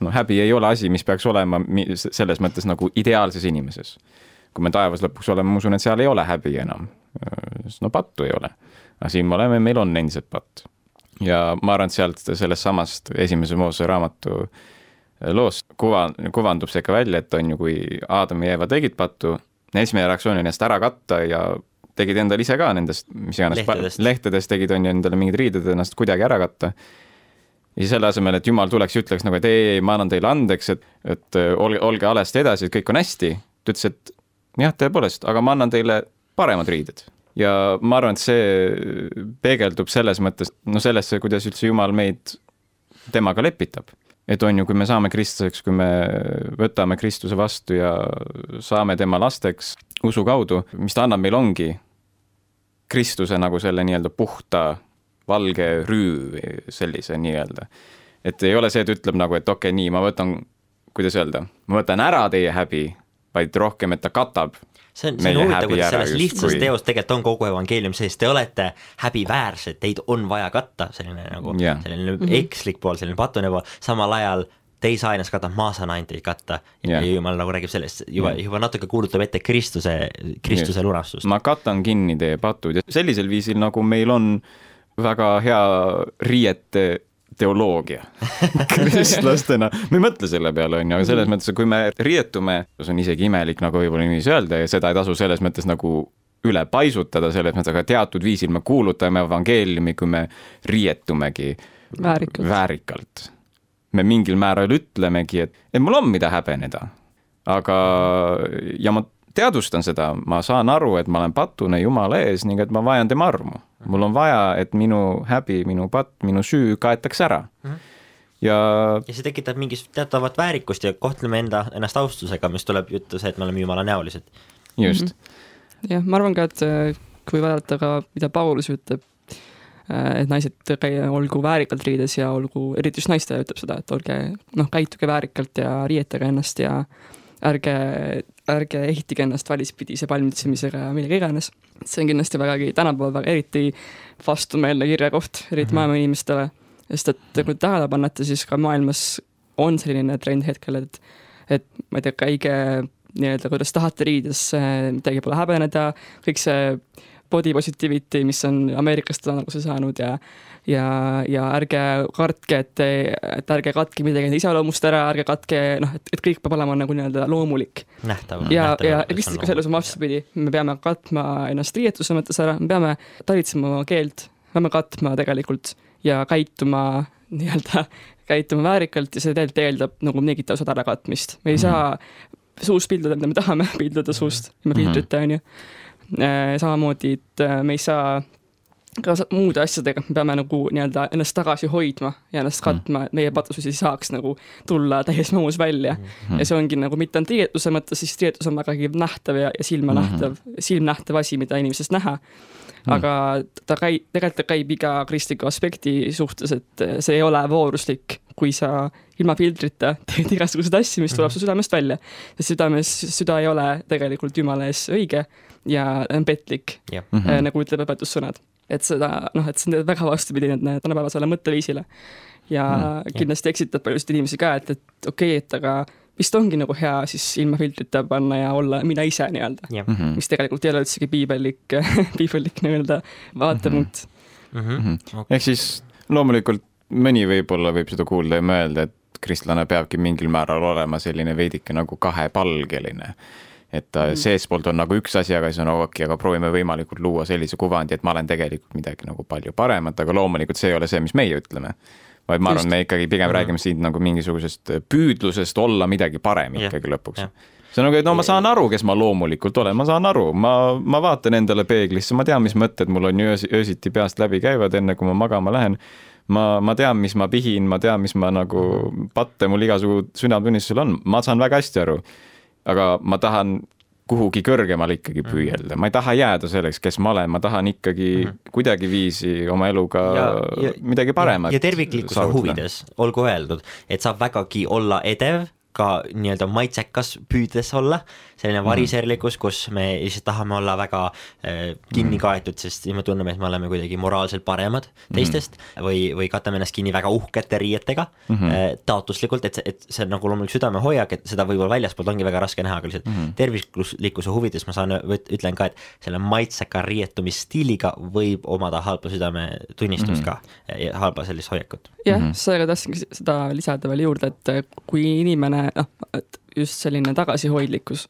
no häbi ei ole asi, mis peaks olema selles mõttes nagu ideaalses inimeses. kui me taevas lõpuks oleme, ma usun, et seal ei ole häbi enam. no pattu ei ole. aga siin me oleme, meil on endiselt patt. ja ma arvan, et sealt sellest samast esimese Moose raamatu loost kuva, kuvandub see ikka välja, et on ju, kui Aadam ja Eeva tegid pattu, esimene reaktsioon oli ennast ära katta ja tegid endale ise ka nendest, mis iganes Lehtedest. lehtedest tegid, on ju, endale mingid riided ennast kuidagi ära katta. ja selle asemel, et jumal tuleks ja ütleks nagu, et ei, ei, ma annan teile andeks, et, et äh, olge, olge alesti edasi, et kõik on hästi. ta ütles, et jah, tõepoolest, aga ma annan teile paremad riided. ja ma arvan, et see peegeldub selles mõttes, no sellesse, kuidas üldse Jumal meid temaga lepitab. et on ju, kui me saame kristlaseks, kui me võtame Kristuse vastu ja saame tema lasteks usu kaudu, mis ta annab meile, ongi Kristuse nagu selle nii-öelda puhta valge rüü, sellise nii-öelda. et ei ole see, et ütleb nagu, et okei okay,, nii, ma võtan, kuidas öelda, ma võtan ära teie häbi, vaid rohkem, et ta katab see on, see on huvitav, kuidas selles lihtsas justkui. teos tegelikult on kogu evangeelium sees, te olete häbiväärsed, teid on vaja katta, selline nagu Jah. selline ekslik pool, selline patune pool, samal ajal te ei saa ennast katta, ma saan ainult teid katta ja Jah. jumal nagu räägib sellest, juba, juba natuke kuulutab ette Kristuse, Kristuse Just. lunastust. ma katan kinni teie patud ja sellisel viisil, nagu meil on väga hea riiete teoloogia kristlastena, me ei mõtle selle peale, on ju, aga selles mõttes, et kui me riietume, see on isegi imelik nagu võib-olla niiviisi öelda ja seda ei tasu selles mõttes nagu üle paisutada, selles mõttes, aga teatud viisil me kuulutame evangeeliumi, kui me riietumegi Väärikalt. väärikalt. Me mingil määral ütlemegi, et, et mul on, mida häbeneda. aga, ja ma teadvustan seda, ma saan aru, et ma olen patune Jumala ees ning et ma vajan tema armu. mul on vaja, et minu häbi, minu patt, minu süü kaetakse ära. ja ja see tekitab mingit teatavat väärikust ja kohtleme enda, ennast austusega, mis tuleb juttu see, et me oleme Jumala näolised. just mm, -hmm. jah, ma arvan ka, et äh, kui vaadata ka, mida Paulus ütleb, et naised olgu väärikalt riides ja olgu, eriti just naistele ütleb seda, et olge noh, käituge väärikalt ja riietage ennast ja ärge, ärge ehitage ennast välispidise palmitsemisega ja millega iganes. see on kindlasti vägagi tänapäeval väga eriti vastumeelne kirjakoht, eriti Mhm. maailma inimestele, sest et kui tähele panete, siis ka maailmas on selline trend hetkel, et et ma ei tea, käige nii-öelda, kuidas tahate riides, midagi pole häbeneda, kõik see body positivity, mis on Ameerikast on alguse saanud ja ja, ja ärge kartke, et, et ärge katke midagi enda iseloomust ära, ärge katke, noh, et, et kõik peab olema nagu nii-öelda loomulik. nähtav. ja, ja kristlikus elus on vastupidi, me peame katma ennast riietuse mõttes ära, me peame talitsema oma keelt, peame katma tegelikult ja käituma nii-öelda, käituma väärikalt ja see tegelikult eeldab nagu mingite osade ärakatmist. me ei saa suust pilduda, mida me tahame pilduda suust, ilma Mhm. filtrita, on ju. samamoodi, et äh, me ei saa ka muude asjadega, me peame nagu nii-öelda ennast tagasi hoidma ja ennast Mhm. katma, et meie patusus ei saaks nagu tulla täies mahus välja Mhm. ja see ongi nagu mitte ainult riietuse mõttes, siis riietus on vägagi nähtav ja, ja silmanähtav mm, -hmm. silmnähtav asi, mida inimesest näha. aga ta käib, tegelikult ta käib iga kristliku aspekti suhtes, et see ei ole vooruslik, kui sa ilma filtrita teed igasuguseid asju, mis tuleb su südamest välja. sest südames, süda ei ole tegelikult Jumala ees õige ja on petlik jah, Mhm. mm, -hmm. nagu ütleb õpetussõnad. Et seda, noh, et see on väga vastupidine tänapäevasele mõtteviisile. ja Mm, mm, kindlasti eksitab paljusid inimesi ka, et, et okei okay,, et aga vist ongi nagu hea siis ilma filtrita panna ja olla mina ise nii-öelda. jah. Mhm. mis tegelikult ei ole üldsegi piibellik, piibellik nii-öelda vaatepunkt. Mhm. ehk siis loomulikult mõni võib-olla võib seda kuulda ja mõelda, et kristlane peabki mingil määral olema selline veidike nagu kahepalgeline. Et ta seestpoolt on nagu üks asi, aga siis on okei okay,, aga proovime võimalikult luua sellise kuvandi, et ma olen tegelikult midagi nagu palju paremat, aga loomulikult see ei ole see, mis meie ütleme. vaid ma arvan, Just. me ikkagi pigem Mhm. räägime siin nagu mingisugusest püüdlusest olla midagi parem Jah, ikkagi lõpuks jah. see on nagu, et no ma saan aru, kes ma loomulikult olen, ma saan aru, ma, ma vaatan endale peeglisse, ma tean, mis mõtted mul on ju öösi, öösiti peast läbi käivad, enne kui ma magama lähen. ma, ma tean, mis ma pihin, ma tean, mis ma nagu patte mul igasugu südametunnistusel on, ma saan väga hästi aru. Aga ma tahan kuhugi kõrgemale ikkagi püüelda, ma ei taha jääda selleks, kes ma olen, ma tahan ikkagi kuidagiviisi oma eluga Ja- ja- midagi paremat ja terviklikkuse huvides olgu öeldud, et saab vägagi olla edev ka nii-öelda maitsekas püüdes olla, selline variserlikkus, kus me lihtsalt tahame olla väga äh, kinni kaetud, sest siis me tunneme, et me oleme kuidagi moraalselt paremad teistest või, või katame ennast kinni väga uhkete riietega mm -hmm. äh, taotluslikult, et see, et see on nagu loomulik südamehoiak, et seda võib-olla väljaspoolt ongi väga raske näha, aga lihtsalt mm -hmm. terviklikkuse huvides ma saan, ütlen ka, et selle maitseka riietumisstiiliga võib omada halba südametunnistust mm -hmm. ka ja halba sellist hoiakut. jah mm -hmm., sellega tahtsingi seda lisada veel juurde, et kui inimene, noh, et just selline tagasihoidlikkus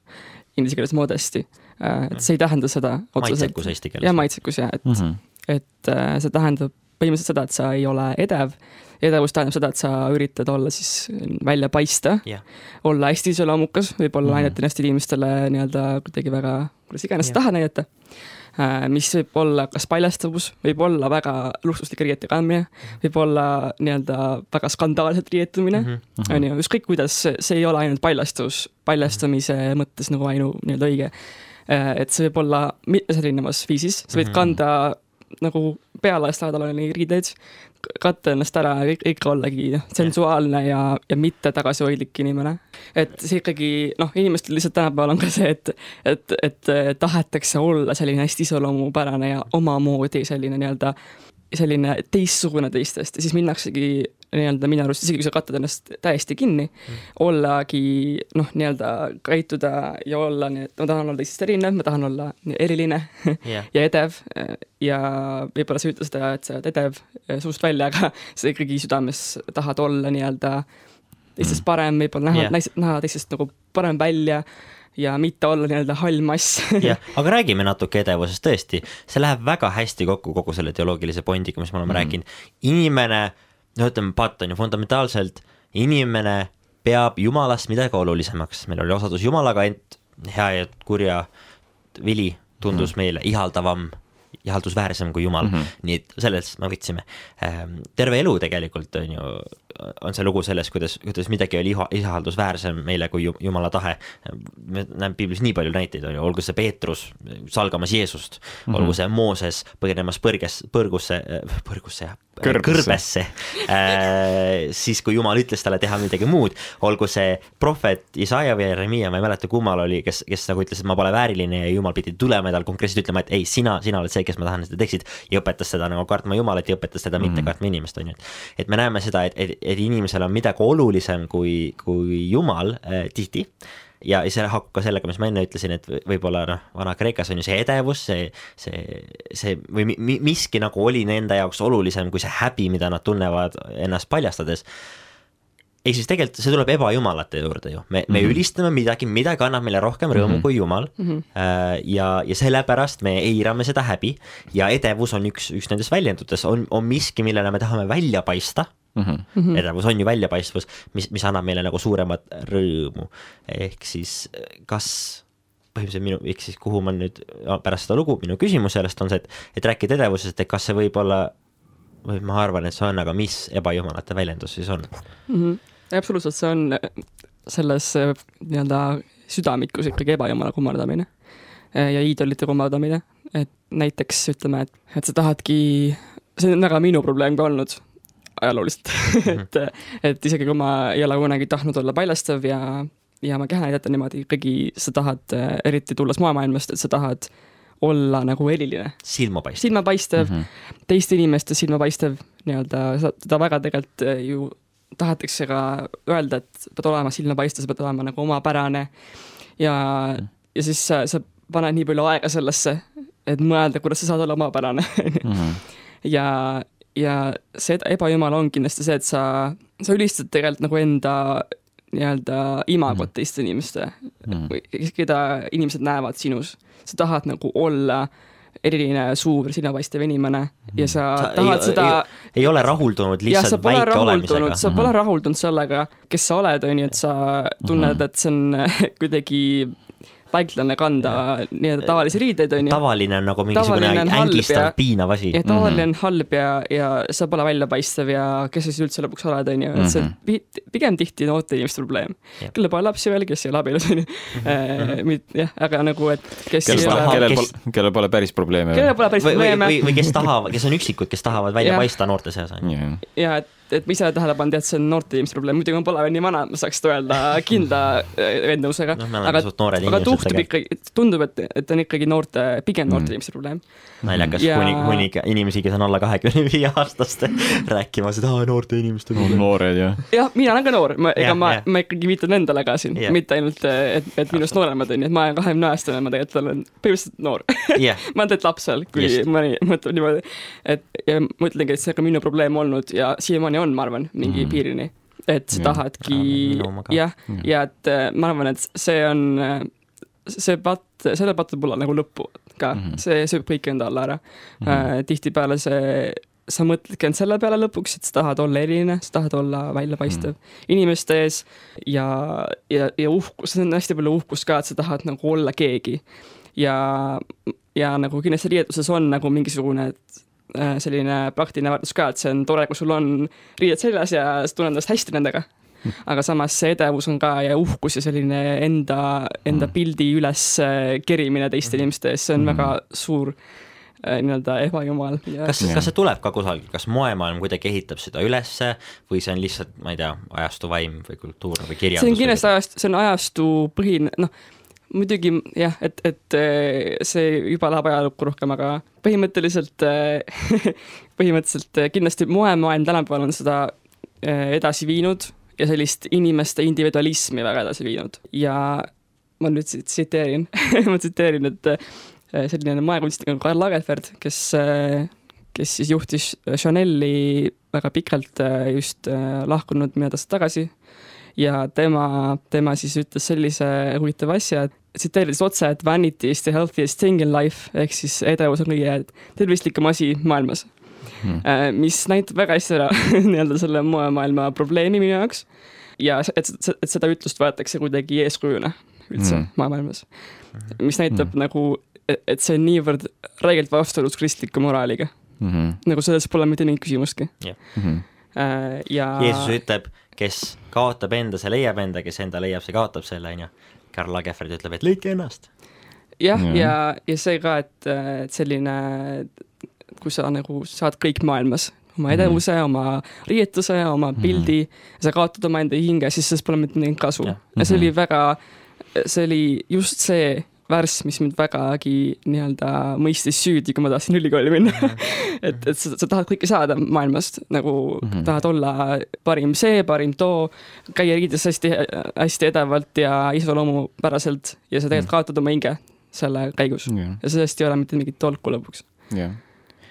inglise keeles modesty, et see ei tähenda seda otseselt maitsekus eesti jah, keeles. maitsekus jah, et mm. -hmm. et äh, see tähendab põhimõtteliselt seda, et sa ei ole edev. edevus tähendab seda, et sa üritad olla siis välja paista Jah., olla hästi iseloomukas, võib-olla Mhm. näidata ennast inimestele nii-öelda kuidagi väga, kuidas iganes Jah. sa tahad näidata. Mis võib olla kas paljastavus, võib olla väga luksuslike riiete kandmine, võib olla nii-öelda väga skandaalset riietumine Mhm. on ju, ükskõik kuidas, see ei ole ainult paljastus, paljastamise mõttes nagu ainu nii-öelda õige. et see võib olla mitmes erinevas viisis, sa võid Mhm. kanda nagu pealaest nädalani riideid, katta ennast ära ikka ollagi sensuaalne ja, ja mitte tagasihoidlik inimene. et see ikkagi noh, inimestel lihtsalt tänapäeval on ka see, et, et, et tahetakse olla selline hästi iseloomupärane ja omamoodi selline nii-öelda selline teistsugune teistest ja siis minnaksegi nii-öelda minu arust, isegi kui sa katad ennast täiesti kinni mm., ollagi noh, nii-öelda käituda ja olla nii, et ma tahan olla teistest erinev, ma tahan olla eriline jah, ja edev ja võib-olla sa ei ütle seda, et sa oled edev eh, suust välja, aga sa ikkagi südames tahad olla nii-öelda teistest parem, võib-olla näha yeah., näha teistest nagu parem välja ja mitte olla nii-öelda hall mass. jah, aga räägime natuke edevusest tõesti, see läheb väga hästi kokku kogu selle teoloogilise pondiga, mis me oleme mm. rääkinud. inimene, no ütleme, paat on ju fundamentaalselt, inimene peab jumalast midagi olulisemaks, meil oli osadus jumalaga, ent hea ja kurja vili tundus mm. meile ihaldavam, ihaldusväärsem kui jumal mm, -hmm. nii et sellest me võtsime. terve elu tegelikult on ju, on see lugu sellest, kuidas, kuidas midagi oli iha, ihaldusväärsem meile kui ju- jumala tahe. me näeme piiblis nii palju näiteid on ju, olgu see Peetrus salgamas Jeesust mm, -hmm. olgu see Mooses põgenemas põrges, põrgusse, põrgusse jah, Kõrbesse. kõrbesse, siis kui jumal ütles talle teha midagi muud, olgu see prohvet Isaia või Jeremiah, ma ei mäleta, kummal oli, kes, kes nagu ütles, et ma pole vääriline ja jumal pidi tulema ja tal konkreetselt ütlema, et ei, sina, sina oled see, kes ma tahan, et sa teeksid ja õpetas teda nagu kartma Jumalat ja õpetas teda mitte Mhm. kartma inimest, on ju. et me näeme seda, et, et, et inimesel on midagi olulisem kui, kui Jumal äh, tihti ja see haakub ka sellega, mis ma enne ütlesin, et võ- võib-olla noh, Vana-Kreekas on ju see edevus, see, see, see või mi- mi- miski nagu oli nende jaoks olulisem kui see häbi, mida nad tunnevad ennast paljastades. Ehk siis tegelikult see tuleb ebajumalate juurde ju, me, me mm -hmm. ülistame midagi, midagi annab meile rohkem rõõmu mm -hmm. kui Jumal mm. -hmm. ja, ja sellepärast me eirame seda häbi ja edevus on üks, üks nendest väljendutest, on, on miski, millele me tahame välja paista mm. -hmm. edevus on ju väljapaistvus, mis, mis annab meile nagu suuremat rõõmu. ehk siis kas põhimõtteliselt minu, ehk siis kuhu ma nüüd pärast seda lugu, minu küsimus sellest on see, et, et rääkida edevusest, et kas see võib olla või ma arvan, et see on, aga mis ebajumalate väljendus siis on? mm. -hmm. absoluutselt, see on selles eh, nii-öelda südamikus ikkagi ebajumala kummardamine eh, ja iidolite kummardamine, et näiteks ütleme, et, et sa tahadki, see on väga minu probleem ka olnud ajalooliselt et, et isegi kui ma ei ole kunagi tahtnud olla paljastav ja, ja oma keha näidata niimoodi, ikkagi sa tahad, eriti tulles moemaailmast, et sa tahad olla nagu eriline, silmapaistev. silmapaistev mm, Mhm. -hmm. teiste inimeste silmapaistev nii-öelda, seda väga tegelikult ju tahetakse ka öelda, et pead olema silmapaistev, sa pead olema nagu omapärane ja, ja siis sa, sa paned nii palju aega sellesse, et mõelda, kuidas sa saad olla omapärane Mm -hmm. ja, ja see ebajumal on kindlasti see, et sa, sa ülistad tegelikult nagu enda nii-öelda imagot Mhm. teiste inimeste Mhm. või keda inimesed näevad sinus. sa tahad nagu olla eriline suur silmapaistev inimene ja sa, Sa sa tahad ei- seda ei ole rahuldunud lihtsalt väike rahuldunud, olemisega. sa pole rahuldunud sellega, kes sa oled, on ju, et sa tunned, Mhm. et see on kuidagi väiklane kanda nii-öelda tavalisi riideid, on ju. tavaline on nagu mingisugune Tavaline on halb ängistav ja- piinav asi ja. tavaline on halb ja, ja sa pole väljapaistev ja kes sa siis üldse lõpuks oled, on ju, et see on Mhm. pi- pigem tihti noorte inimeste probleem Jah.. kellel pole lapsi veel, kes ei ole abielus, on ju. jah, aga nagu, et kes kellel pole, ole, kellel pole, kellel pole päris probleeme. kellel pole päris või, või, probleeme või, või kes tahavad, kes on üksikud, kes tahavad välja Jah. paista noorte seas on ju. ja et, et ma ise olen tähele pannud, et see on noorte inimeste probleem, muidugi ma pole veel nii vana, et ma saaks seda öelda kindla äh, veendumusega me oleme aga aga tuhtub ikkagi, tundub, et, et on ikkagi noorte, pigem noorte Mm. inimeste probleem. naljakas Ja- kuni, kuni inimesi, kes on alla kahekümne viie aastaste rääkima seda "Aa, noorte inimeste on noored ja. jah, mina olen ka noor, ma, ega Jah, ma jah., ma ikkagi viitan endale ka siin Jah., mitte ainult, et, et minust nooremad on ju, et ma olen kahekümne aastane, ma tegelikult olen põhimõtteliselt noor. jah, ma olen tegelikult laps veel, kui Just. mõni mõtleb niimoodi, et ja ma ütlengi, et see on ka minu probleem olnud ja siiamaani on, ma arvan, mingi Mhm. piirini. et sa tahadki jah, Jah. ja et äh, ma arvan, et see on äh, see patt, sellel pattul pole nagu lõppu ka mm, Mhm. -hmm. see sööb kõik enda alla ära mm. Mhm. -hmm. tihtipeale see, sa mõtledki ainult selle peale lõpuks, et sa tahad olla eriline, sa tahad olla väljapaistev mm Mhm. -hmm. inimeste ees ja, ja, ja uhkus, see on hästi palju uhkust ka, et sa tahad nagu olla keegi. ja, ja nagu kindlasti riietuses on nagu mingisugune äh, selline praktiline väärtus ka, et see on tore, kui sul on riided seljas ja sa tunned ennast hästi nendega. aga samas see edevus on ka ja uhkus ja selline enda, enda Mhm. pildi üles äh, kerimine teiste inimeste ees, see on väga suur äh, nii-öelda ebajumal kas, kas see tuleb ka kusagilt, kas moemaailm kuidagi ehitab seda ülesse või see on lihtsalt, ma ei tea, ajastu vaim või kultuur või kirjandus? see on kindlasti ajast, see on ajastu põhine, noh, muidugi jah, et, et eh, see juba läheb ajalukku rohkem, aga põhimõtteliselt, põhimõtteliselt eh, kindlasti moemaailm tänapäeval on seda eh, edasi viinud ja sellist inimeste individualismi väga edasi viinud. Ja ma nüüd tsi- tsiteerin, ma tsiteerin, et eh, selline moekunstnik nagu Karl Lagerfeld, kes, kes siis juhtis Chanel'i väga pikalt eh, just eh, lahkunud mõned aastad tagasi. Ja tema, tema siis ütles sellise huvitava asja, et tsiteerides otse, et vanity is the healthiest thing in life ehk siis edevus on kõige tervislikum asi maailmas Mhm. mm.. mis näitab väga hästi ära nii-öelda selle moemaailma probleemi minu jaoks ja et, et seda ütlust võetakse kuidagi eeskujuna üldse Mm. mm. maailmas, mis näitab mm. nagu, et see on niivõrd räigelt vastuolus kristliku moraaliga, Mhm. nagu selles pole mitte mingit küsimustki Mhm. Äh, ja Jeesus ütleb, kes kaotab enda, see leiab enda, kes enda leiab, see kaotab selle, onju. Karl Lagerfeld ütleb, et leidke ennast. jah, Jah. ja, ja see ka, et, et selline, kui sa nagu saad kõik maailmas, oma Mhm. edevuse, oma riietuse, oma Mhm. pildi, sa kaotad omaenda hinge, siis sellest pole mitte mingit kasu ja see Mhm. oli väga, see oli just see värss, mis mind vägagi nii-öelda mõistis süüdi, kui ma tahtsin ülikooli minna. et, et sa, sa tahad kõike saada maailmast, nagu mm. -hmm. tahad olla parim see, parim too, käia riides hästi, hästi edevalt ja iseloomupäraselt ja sa tegelikult Mhm. kaotad oma hinge selle käigus jah, ja sellest ei ole mitte mingit tolku lõpuks. jah.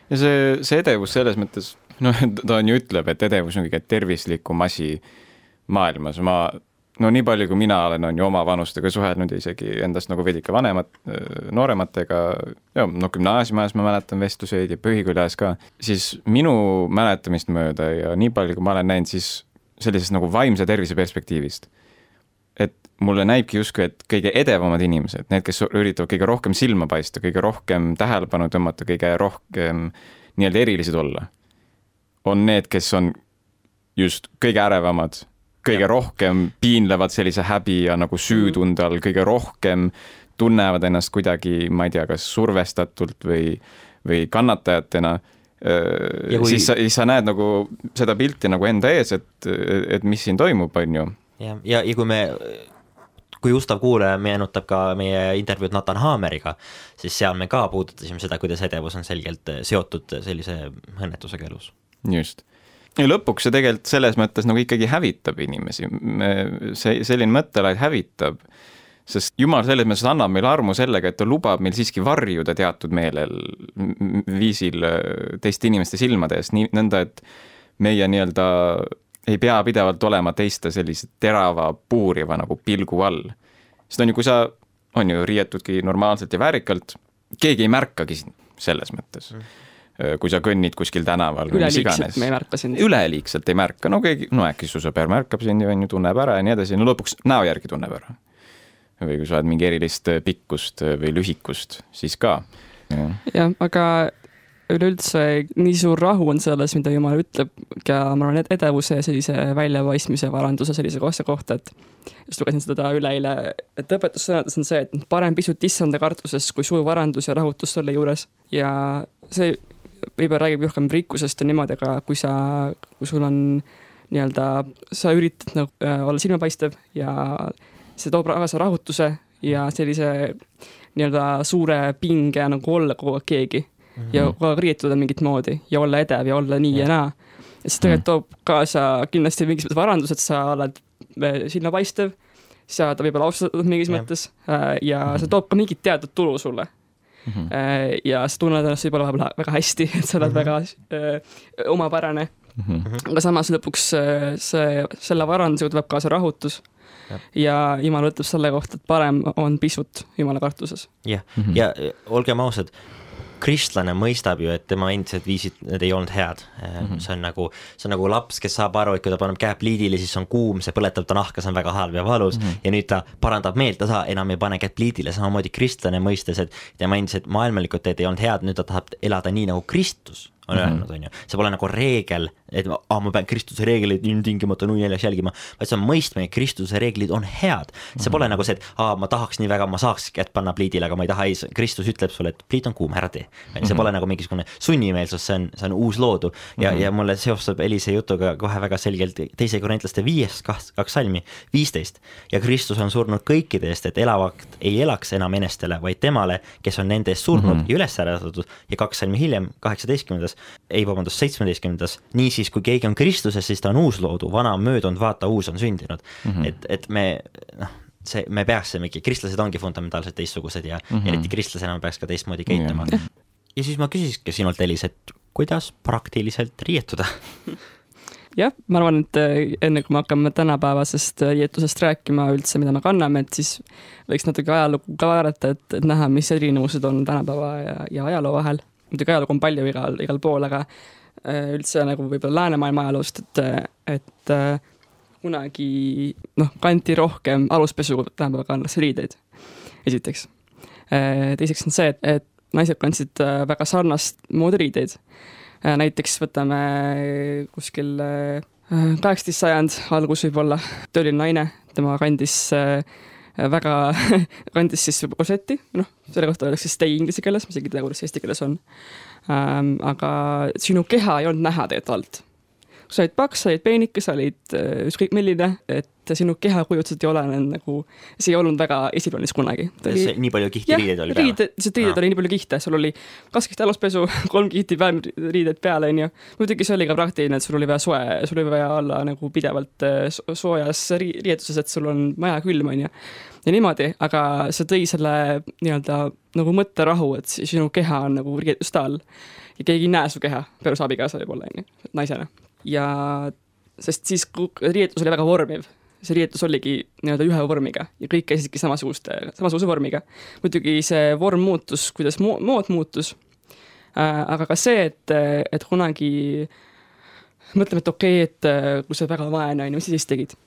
ja see, see edevus selles mõttes, noh, ta on ju ütleb, et edevus on kõige tervislikum asi maailmas, ma no nii palju, kui mina olen, on ju oma vanustega suhelnud ja isegi endast nagu veidike vanemad, noorematega, ja no gümnaasiumiajas ma mäletan vestluseid ja põhikoolis ka, siis minu mäletamist mööda ja nii palju, kui ma olen näinud, siis sellisest nagu vaimse tervise perspektiivist, et mulle näibki justkui, et kõige edevamad inimesed, need, kes üritavad kõige rohkem silma paista, kõige rohkem tähelepanu tõmmata, kõige rohkem nii-öelda erilised olla, on need, kes on just kõige ärevamad, kõige ja. Rohkem piinlevad sellise häbi ja nagu süütunde all, kõige rohkem tunnevad ennast kuidagi, ma ei tea, kas survestatult või, või kannatajatena. Ja kui- siis sa, siis sa näed nagu seda pilti nagu enda ees, et, et mis siin toimub, on ju jah, ja, ja kui me, kui ustav kuulaja meenutab ka meie intervjuud Nathan Haameriga, siis seal me ka puudutasime seda, kuidas edevus on selgelt seotud sellise õnnetusega elus. just. Ja lõpuks see tegelikult selles mõttes nagu ikkagi hävitab inimesi, see selline mõttelaid hävitab, sest jumal selles mõttes annab meile armu sellega, et ta lubab meil siiski varjuda teatud meelel, viisil äh, teiste inimeste silmade eest, nii nõnda, et meie nii-öelda ei pea pidevalt olema teiste sellise terava puuriva nagu pilgu all. sest on ju, kui sa, on ju, riietudki normaalselt ja väärikalt, keegi ei märkagi sind selles mõttes. Mm kui sa kõnnid kuskil tänaval või mis iganes me ei märka sind. üleliigselt ei märka, no keegi, no äkki su sõber märkab sind, on ju, tunneb ära ja nii edasi, no lõpuks näo järgi tunneb ära. või kui sa oled mingi erilist pikkust või lühikust, siis ka. jah, aga üleüldse nii suur rahu on selles, mida Jumal ütleb ka ma arvan, et edevuse ja sellise väljapaistmise varanduse sellise asja kohta, et just lugesin seda üleeile, et õpetussõnades on see, et parem pisut issanda kartuses kui suur varandus ja rahutus selle juures ja see võib-olla räägib rohkem rikkusest ja niimoodi, aga kui sa, kui sul on nii-öelda, sa üritad nagu äh, olla silmapaistev ja see toob kaasa rahutuse ja sellise nii-öelda suure pinge nagu olla kogu aeg keegi ja kogu aeg riietuda mingit moodi ja olla edev ja olla nii ja, ja naa. ja see tegelikult toob kaasa kindlasti mingis mõttes varandus, et sa oled äh, silmapaistev, sa oled võib-olla austatud mingis Jah. mõttes äh, ja see toob ka mingit teatud tulu sulle. Äh, ja sa tunned ennast võib-olla vahepeal väga hästi, et sa oled Mhm. väga äh, omapärane, Mhm. aga samas lõpuks äh, see, selle varandusega tuleb kaasa rahutus. Ja Jumal ütleb selle kohta, et parem on pisut Jumala kartuses. jah, ja äh, olgem ausad, kristlane mõistab ju, et tema endised viisid, need ei olnud head mm. -hmm. see on nagu, see on nagu laps, kes saab aru, et kui ta paneb käe pliidile, siis on kuum, see põletab ta nahka, see on väga halb ja valus mm. -hmm. ja nüüd ta parandab meelt, ta enam ei pane kätt pliidile, samamoodi kristlane mõistes, et tema endised maailmalikud teed ei olnud head, nüüd ta tahab elada nii nagu Kristus on mm -hmm. öelnud, on ju, see pole nagu reegel, et ah, ma pean Kristuse reegleid ilmtingimata nui neljas jälgima, vaid see on mõistmine, et Kristuse reeglid on head. see mm -hmm. pole nagu see, et aa, ma tahaks nii väga, ma saaks kätt panna pliidile, aga ma ei taha, ei, Kristus ütleb sulle, et pliit on kuum, ära tee. see mm -hmm. pole nagu mingisugune sunnimeelsus, see on, see on uus loodu ja mm, -hmm. ja mulle seostub Elise jutuga kohe väga selgelt teise korintlaste viies kaks, kaks salmi, viisteist. ja Kristus on surnud kõikide eest, et elavakt ei elaks enam enestele, vaid temale, kes on nende eest surnud mm -hmm. ja üles äratatud ja kaks salmi hiljem, kaheksateistkümnendas, ei vabandust, seitsmeteistkümnendas, niisiis kui keegi on Kristuses, siis ta on uusloodu, vana on möödunud, vaata, uus on sündinud mm. -hmm. et, et me noh, see, me peaksimegi, kristlased ongi fundamentaalselt teistsugused ja mm, -hmm. eriti kristlasena peaks ka teistmoodi käituma mm. -hmm. ja siis ma küsiski sinult, Elis, et kuidas praktiliselt riietuda jah, ma arvan, et äh, enne kui me hakkame tänapäevasest riietusest rääkima üldse, mida me kanname, et siis võiks natuke ajalugu ka vaadata, et, et näha, mis erinevused on tänapäeva ja, ja ajaloo vahel muidugi ajalugu on palju igal, igal pool, aga äh, üldse nagu võib-olla läänemaailma ajaloost, et, et äh, kunagi noh, kanti rohkem aluspesu tänapäeva kannasse riideid, esiteks. Äh, teiseks on see, et, et naised kandsid väga sarnast moodi riideid. näiteks võtame kuskil kaheksateist sajand algus võib-olla, tööline naine, tema kandis väga kandis siis korseti, noh, selle kohta öeldakse stay inglise keeles, ma isegi ei tea, kuidas eesti keeles on ähm,. aga sinu keha ei olnud näha tegelikult alt kui sa olid paks, sa olid peenike, sa olid äh, ükskõik milline, et sinu kehakujutused ei ole nagu, see ei olnud väga esiplanis kunagi. Oli... nii palju kihti riideid oli peal? riided, lihtsalt riided oli nii palju kihte, sul oli kaks kihti aluspesu, kolm kihti päevriided peal, onju. muidugi see oli ka praktiline, et sul oli vaja soe, sul oli vaja olla nagu pidevalt äh, soojas riietuses, et sul on maja külm, onju ja niimoodi, aga see tõi selle nii-öelda nagu mõtterahu, et sinu keha on nagu riietuste all ja keegi ei näe su keha, peale su abikaasa võib-olla, onju, naisena ja sest siis riietus oli väga vormiv, see riietus oligi nii-öelda ühe vormiga ja kõik käisidki samasuguste, samasuguse vormiga. muidugi see vorm muutus, kuidas mo mood muutus äh,, aga ka see, et, et kunagi mõtleme, et okei okay,, et kui sa oled väga vaene, on ju, mis sa siis tegid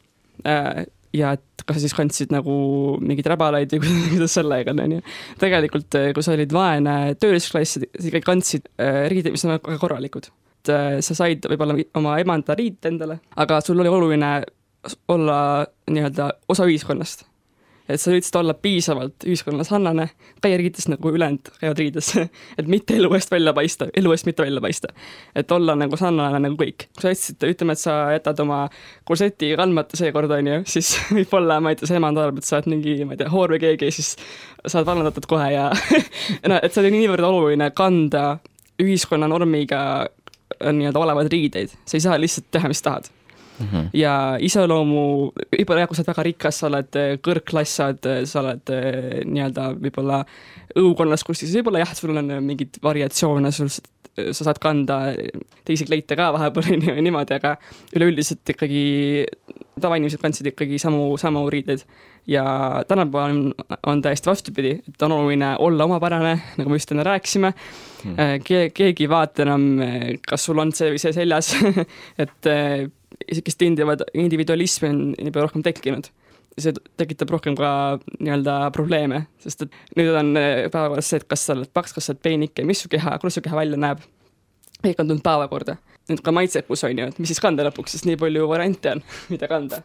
äh,? ja et kas sa siis kandsid nagu mingeid räbalaid või kuidas sellega on, on ju. tegelikult, kui sa olid vaene töölisklass, sa ikkagi kandsid äh, riideid, mis on väga korralikud äh, sa said võib-olla oma emanda riid endale, aga sul oli oluline olla nii-öelda osa ühiskonnast. et sa üritasid olla piisavalt ühiskonna sarnane, käia riides nagu ülejäänud käivad riides et mitte elu eest välja paista, elu eest mitte välja paista. et olla nagu sarnane nagu kõik. kui sa jätsid, ütleme, et sa jätad oma korseti kandmata seekord, on ju, siis võib-olla, ma ei tea, see emand arvab, et sa oled mingi, ma ei tea, hoor või keegi, siis sa oled vallandatud kohe ja no et see oli niivõrd oluline kanda ühiskonna normiga nii-öelda olevaid riideid, sa ei saa lihtsalt teha, mis tahad mm. -hmm. ja iseloomu, võib-olla jah, kui sa oled väga rikas, sa oled äh, kõrgklass, sa oled, sa oled äh, nii-öelda võib-olla õukonnas, kus siis võib-olla jah, sul on mingeid variatsioone, sul, sa saad kanda teisi kleite ka vahepeal niimoodi, aga üleüldiselt ikkagi tavainimesed kandsid ikkagi samu, samu riideid ja tänapäeval on, on täiesti vastupidi, et on oluline olla omapärane, nagu me just enne rääkisime hmm. Ke,. keegi ei vaata enam, kas sul on see või see seljas et niisugust individu-, individualismi on nii palju rohkem tekkinud. see tekitab rohkem ka nii-öelda probleeme, sest et nüüd on päevakorras see, et kas sa oled paks, kas sa oled peenike, mis su keha, kuidas su keha välja näeb. kõik on tulnud päevakorda. nüüd ka maitsekus on ju, et mis siis kanda lõpuks, sest nii palju variante on, mida kanda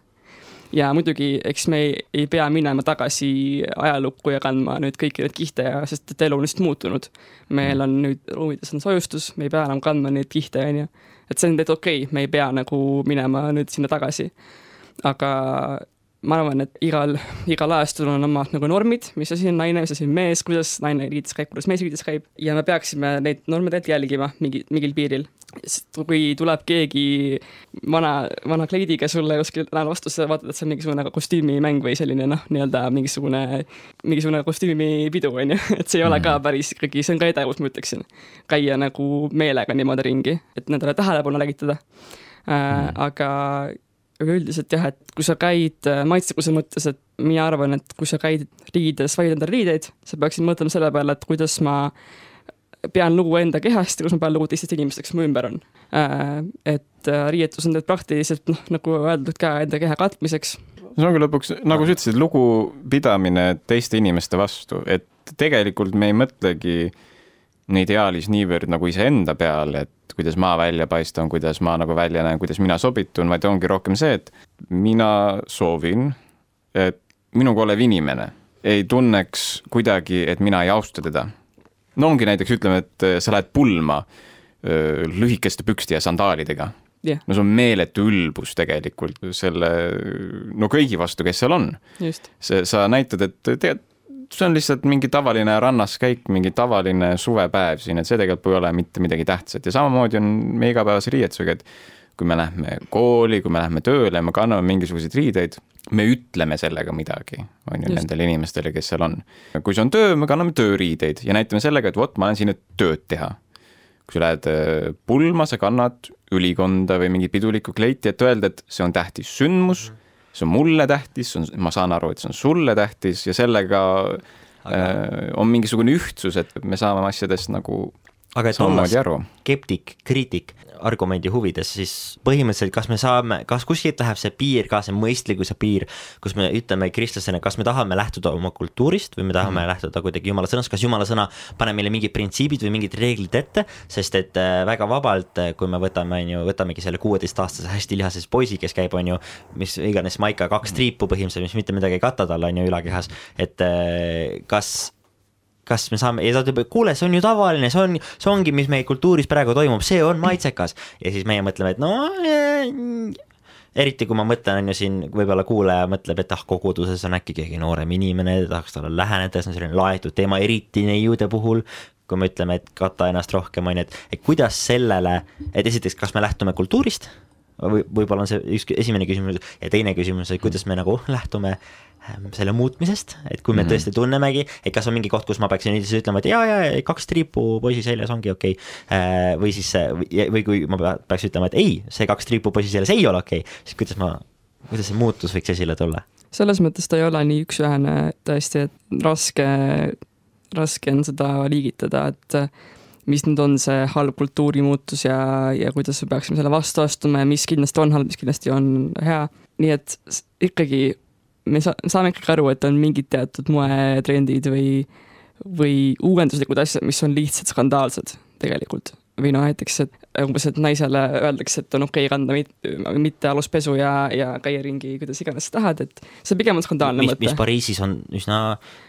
ja muidugi, eks me ei, ei pea minema tagasi ajalukku ja kandma nüüd kõiki neid kihte ja, sest et elu on lihtsalt muutunud. meil on nüüd ruumides on soojustus, me ei pea enam kandma neid kihte, on ju. Et see on täitsa okei okay,, me ei pea nagu minema nüüd sinna tagasi. aga ma arvan, et igal, igal ajastul on omad nagu normid, mis asi on naine, mis asi on mees, kuidas naine riides käib, kuidas mees riides käib ja me peaksime neid norme tegelikult jälgima mingi, mingil piiril sest kui tuleb keegi vana, vana kleidiga sulle kuskil läheb vastu, sa vaatad, et see on mingisugune nagu kostüümimäng või selline noh, nii-öelda mingisugune, mingisugune kostüümipidu, on ju, et see ei ole ka mhm. päris ikkagi, see on ka edevus, ma ütleksin. käia nagu meelega niimoodi ringi, et nendele tähelepanu lägitada äh,. Mhm. Aga üleüldiselt jah, et kui sa käid äh, maitsekuse mõttes, et mina arvan, et kui sa käid riides, valid endale riideid, sa peaksid mõtlema selle peale, et kuidas ma pean lugu enda kehast ja kuidas ma pean lugu teistest inimestest, kes mu ümber on. Et äh, riietus on tegelikult praktiliselt noh, nagu öeldud ka enda keha katmiseks. see ongi lõpuks, nagu sa ütlesid, lugupidamine teiste inimeste vastu, et tegelikult me ei mõtlegi ideaalis niivõrd nagu iseenda peale, et kuidas ma välja paistan, kuidas ma nagu välja näen, kuidas mina sobitun, vaid ongi rohkem see, et mina soovin, et minuga olev inimene ei tunneks kuidagi, et mina ei austa teda. no ongi näiteks, ütleme, et sa lähed pulma öö, lühikeste pükste ja sandaalidega jah, no see on meeletu ülbus tegelikult selle, no kõigi vastu, kes seal on. see, sa näitad, et tead, see on lihtsalt mingi tavaline rannas käik, mingi tavaline suvepäev siin, et see tegelikult ei ole mitte midagi tähtsat ja samamoodi on meie igapäevase riietusega, et kui me lähme kooli, kui me lähme tööle, me kanname mingisuguseid riideid, me ütleme sellega midagi, on ju, nendele inimestele, kes seal on. kui see on töö, me kanname tööriideid ja näitame sellega, et vot, ma olen siin, et tööd teha. kui sa lähed äh, pulma, sa kannad ülikonda või mingit pidulikku kleiti, et öelda, et see on tähtis sündmus, see on mulle tähtis, see on, ma saan aru, et see on sulle tähtis ja sellega Aga- äh, on mingisugune ühtsus, et me saame asjadest nagu aga et olla skeptik, kriitik argumendi huvides, siis põhimõtteliselt, kas me saame, kas kuskilt läheb see piir ka, see mõistlikkuse piir, kus me ütleme kristlasena, kas me tahame lähtuda oma kultuurist või me tahame mm. lähtuda kuidagi jumala sõnast, kas jumala sõna paneb meile mingid printsiibid või mingid reeglid ette, sest et äh, väga vabalt, kui me võtame, on ju, võtamegi selle kuueteistaastase hästi lihases poisi, kes käib, on ju, mis iganes maika kaks triipu põhimõtteliselt, mis mitte midagi ei kata tal, on ju, ülakehas, et äh, kas kas me saame ja ta ütleb, et kuule, see on ju tavaline, see on, see ongi, mis meie kultuuris praegu toimub, see on maitsekas. ja siis meie mõtleme, et no äh, eriti kui ma mõtlen, on ju siin võib-olla kuulaja mõtleb, et ah, koguduses on äkki keegi noorem inimene, tahaks talle läheneda, see on selline laetud teema, eriti neiude puhul kui me ütleme, et kata ennast rohkem, on ju, et, et kuidas sellele, et esiteks, kas me lähtume kultuurist või võib-olla on see üks esimene küsimus ja teine küsimus, et kuidas me nagu lähtume ähm, selle muutmisest, et kui me mm -hmm. tõesti tunnemegi, et kas on mingi koht, kus ma peaksin üldiselt ütlema, et jaa, jaa, kaks triipu poisi seljas ongi okei okay.. või siis, või kui ma pea- peaks ütlema, et ei, see kaks triipu poisi seljas ei ole okei okay., siis kuidas ma, kuidas see muutus võiks esile tulla? selles mõttes ta ei ole nii üks-ühene tõesti, et raske, raske on seda liigitada, et äh, mis nüüd on see halb kultuurimuutus ja, ja kuidas me peaksime selle vastu astuma ja mis kindlasti on halb, mis kindlasti on hea. nii et ikkagi me sa-, saame ikkagi aru, et on mingid teatud moetrendid või, või uuenduslikud asjad, mis on lihtsalt skandaalsed tegelikult. Või noh, näiteks, et umbes, et naisele öeldakse, et on okei okay kanda mit, mitte aluspesu ja, ja käia ringi kuidas iganes sa tahad, et see pigem on skandaalne mis, mõte mis. Pariisis on üsna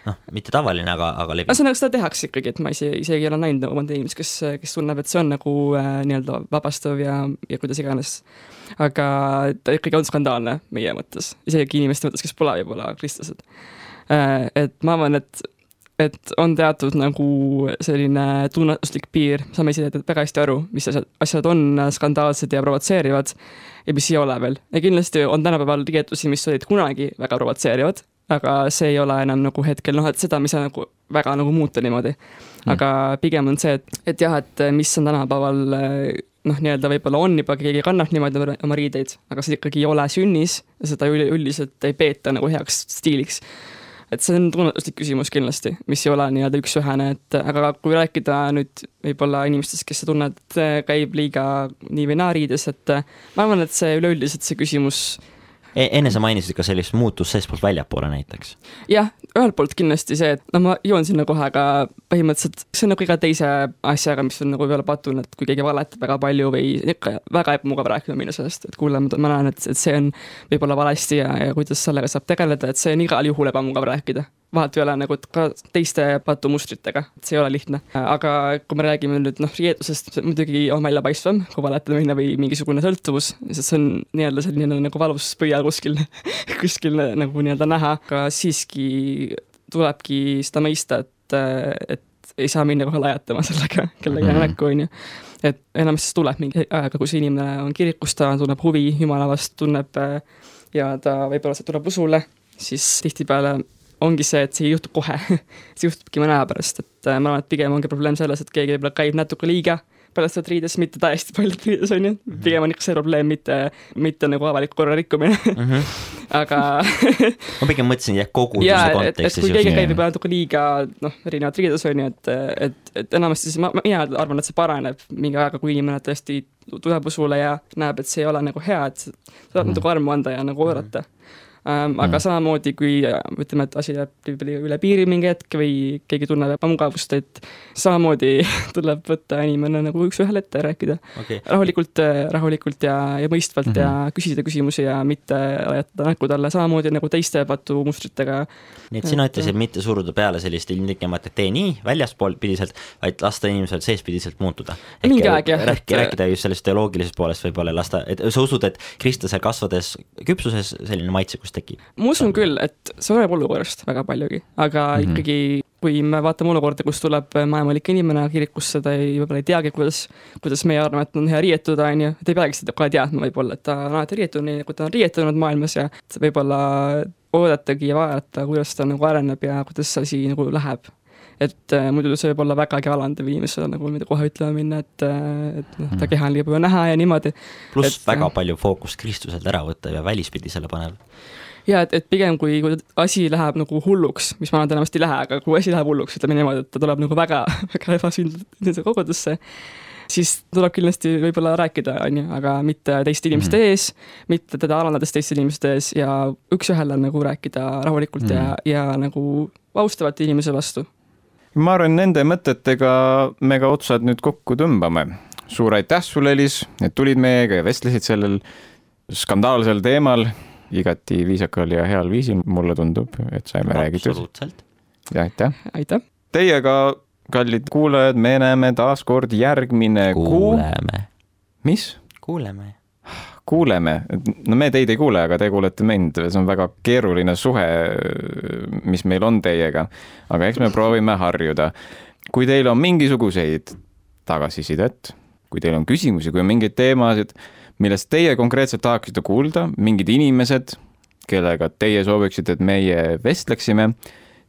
noh, mitte tavaline, aga, aga levinud. ühesõnaga, seda tehakse ikkagi, et ma isegi, isegi ei ole näinud nagu mõnda inimest, kes, kes tunneb, et see on nagu äh, nii-öelda vabastav ja, ja kuidas iganes. aga ta ikkagi on skandaalne meie mõttes, isegi inimeste mõttes, kes pole võib-olla kristlased äh,. et ma arvan, et, et on teatud nagu selline tunnetuslik piir, saame ise väga hästi aru, mis asjad, asjad on skandaalsed ja provotseerivad ja mis ei ole veel. ja kindlasti on tänapäeval riietusi, mis olid kunagi väga provotseerivad, aga see ei ole enam nagu hetkel noh, et seda me ei saa nagu väga nagu muuta niimoodi. aga pigem on see, et, et jah, et mis on tänapäeval noh, nii-öelda võib-olla on juba, keegi kannab niimoodi oma- oma riideid, aga see ikkagi ei ole sünnis ja seda üleüldiselt ei peeta nagu heaks stiiliks et see on tunnetuslik küsimus kindlasti, mis ei ole nii-öelda üks-ühene, et aga kui rääkida nüüd võib-olla inimestest, kes tunnevad, et käib liiga nii või naa riides, et ma arvan, et see üleüldiselt see küsimus E, enne sa mainisid ka sellist muutust seestpoolt väljapoole näiteks. jah, ühelt poolt kindlasti see, et no ma jõuan sinna kohe, aga põhimõtteliselt see on nagu iga teise asjaga, mis on nagu võib-olla patune, et kui keegi valetab väga palju või ikka väga ebamugav rääkida minna sellest, et kuule, ma näen, et, et see on võib-olla valesti ja, ja kuidas sellega saab tegeleda, et see on igal juhul ebamugav rääkida. vahet ei ole nagu ka teiste patumustritega, et see ei ole lihtne. aga kui me räägime nüüd noh, riietusest, muidugi on väljapaistvam kui valetamine või mingisugune sõltuvus, sest see on nii-öelda selline nagu valus pöial kuskil, kuskil nagu nii-öelda näha, aga siiski tulebki seda mõista, et, et ei saa minna kohe lajatama sellega kellegi mm -hmm. näkku, on ju. et enamasti tuleb mingi ajaga, kui see inimene on kirikus, ta tunneb huvi Jumala vastu, tunneb äh, ja ta võib-olla see tuleb usule, siis tihtipeale ongi see, et see ei juhtu kohe see juhtubki mõne aja pärast, et äh, ma arvan, et pigem ongi probleem selles, et keegi võib-olla käib natuke liiga põlestavad riides, mitte täiesti paljud riides on ju, pigem on ikka see probleem, mitte, mitte nagu avaliku korra rikkumine mm. -hmm. aga ma pigem mõtlesin jah, koguduse et kontekstis kui keegi käib võib-olla natuke liiga noh, erinevad riides on ju, et, et, et enamasti siis ma, mina arvan, et see paraneb mingi ajaga, kui inimene tõesti tuleb usule ja näeb, et see ei ole nagu hea, et sa saad Mhm. nagu armu anda ja nagu oodata ähm,. aga Mhm. samamoodi, kui äh, ütleme, et asi läheb üle- üle piiri mingi hetk või keegi tunneb ebamugavust, et samamoodi tuleb võtta inimene nagu üks-ühele ette ja rääkida okei, rahulikult, rahulikult ja, ja mõistvalt mm -hmm. ja küsida küsimusi ja mitte ajatada näkku talle samamoodi nagu teiste patumustritega. nii et sina ütlesid mitte suruda peale sellist ilmtingimata, et tee nii väljaspoolt pidiselt, vaid lasta inimesel seespidiselt muutuda. Mingi aeg, jah, rääkida, rääkida just sellest teoloogilisest poolest võib-olla lasta, et sa usud, et kristlase kasvades küpsuses selline maitsekus tekib? ma usun küll, et see oleneb olukorrast väga paljugi, aga mm. -hmm. ikkagi kui me vaatame olukorda, kus tuleb maailmalik inimene kirikusse, ta ei, võib-olla ei teagi, kuidas, kuidas meie arvame, et on hea riietuda, on ju, et ei peagi seda kohe teadma võib-olla, et ta on alati riietunud nii, nagu ta on riietunud maailmas ja võib-olla oodatagi ja vaadata, kuidas ta nagu areneb ja kuidas see asi nagu läheb. et äh, muidu see võib olla vägagi alandav inimesele nagu mida kohe ütlema minna, et, et noh, ta Mhm. keha on liiga palju näha ja niimoodi. pluss Et- väga palju fookust Kristuselt ära võtta ja välispidisele paneb. Ja et, et pigem kui, kui asi läheb nagu hulluks, mis ma arvan, et enamasti ei lähe, aga kui asi läheb hulluks, ütleme niimoodi, et ta tuleb nagu väga, väga ebasündlase kogudusse, siis tuleb kindlasti võib-olla rääkida, on ju, aga mitte teiste inimeste mm Mhm. -hmm. ees, mitte teda alandades teiste inimeste ees ja üks-ühele nagu rääkida rahulikult mm -hmm. ja, ja nagu austavalt inimese vastu. ma arvan, nende mõtetega me ka otsad nüüd kokku tõmbame. suur aitäh sulle, Elis, et tulid meiega ja vestlesid sellel skandaalsel teemal igati viisakal ja heal viisil, mulle tundub, et saime räägitud. absoluutselt. ja aitäh. aitäh, Teiega, kallid kuulajad, me näeme taas kord järgmine kuu. kuuleme, mis? kuuleme. kuuleme, no me teid ei kuule, aga te kuulete mind, see on väga keeruline suhe, mis meil on teiega. aga eks me proovime harjuda. kui teil on mingisuguseid tagasisidet, kui teil on küsimusi, kui on mingeid teemasid, millest teie konkreetselt tahaksite kuulda, mingid inimesed, kellega teie sooviksite, et meie vestleksime,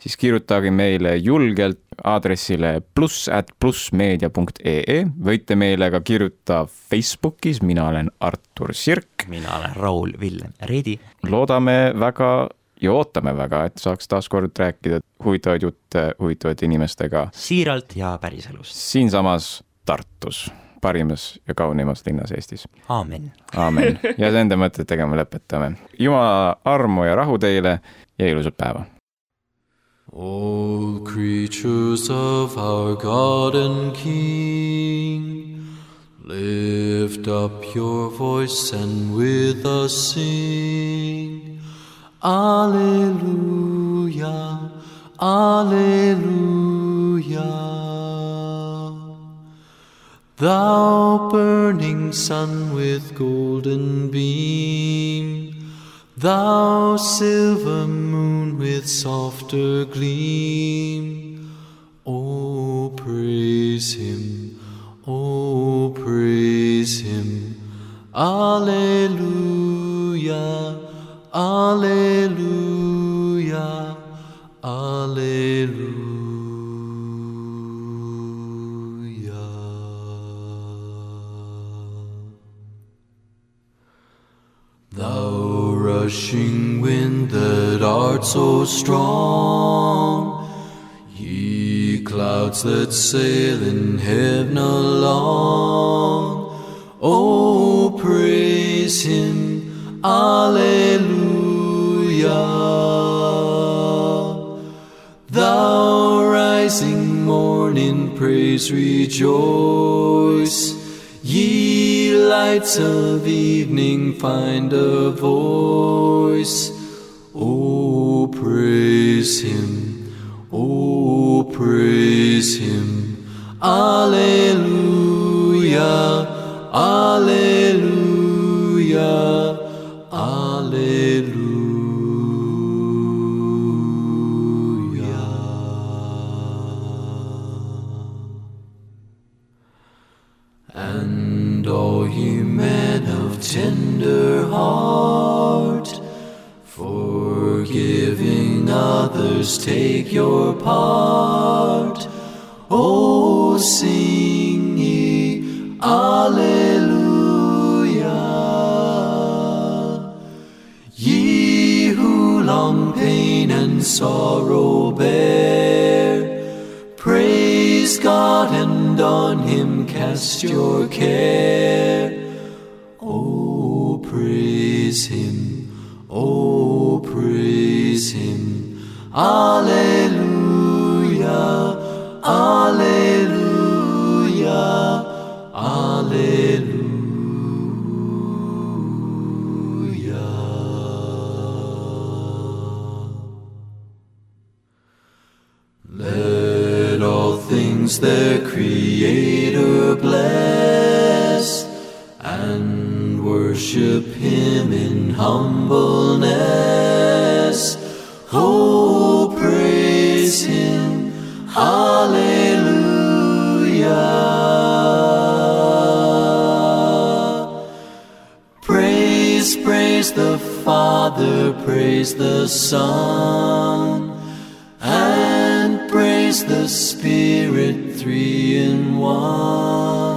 siis kirjutage meile julgelt aadressile pluss at plussmeedia.ee, võite meile ka kirjutada Facebookis, mina olen Artur Sirk, mina olen Raul Villem Reidi. loodame väga ja ootame väga, et saaks taaskord rääkida huvitavaid jutte huvitavate inimestega siiralt ja päriselust. siinsamas Tartus, parimas ja kaunimas linnas Eestis. aamen. aamen ja nende mõtetega me lõpetame. jumala armu ja rahu teile ja ilusat päeva. All creatures of our God and King, lift up your voice and with us sing. Alleluia, Alleluia. Thou burning sun with golden beam, thou silver moon with softer gleam. Oh, praise him, oh, praise him. Alleluia, Alleluia, rushing wind that art so strong, ye clouds that sail in heaven along. Oh, praise him, Alleluia. Thou rising morning, praise rejoice. Lights of evening, find a voice. Oh, praise him, oh, praise him. Alleluia, Alleluia, others take your part. Oh, sing ye Alleluia. Ye who long pain and sorrow bear, praise God and on Him cast your care. Oh, praise Him. Oh, Alleluia, Alleluia, Alleluia. Let all things their Creator bless and worship Him in humbleness. Father, praise the Son, and praise the Spirit, three in one.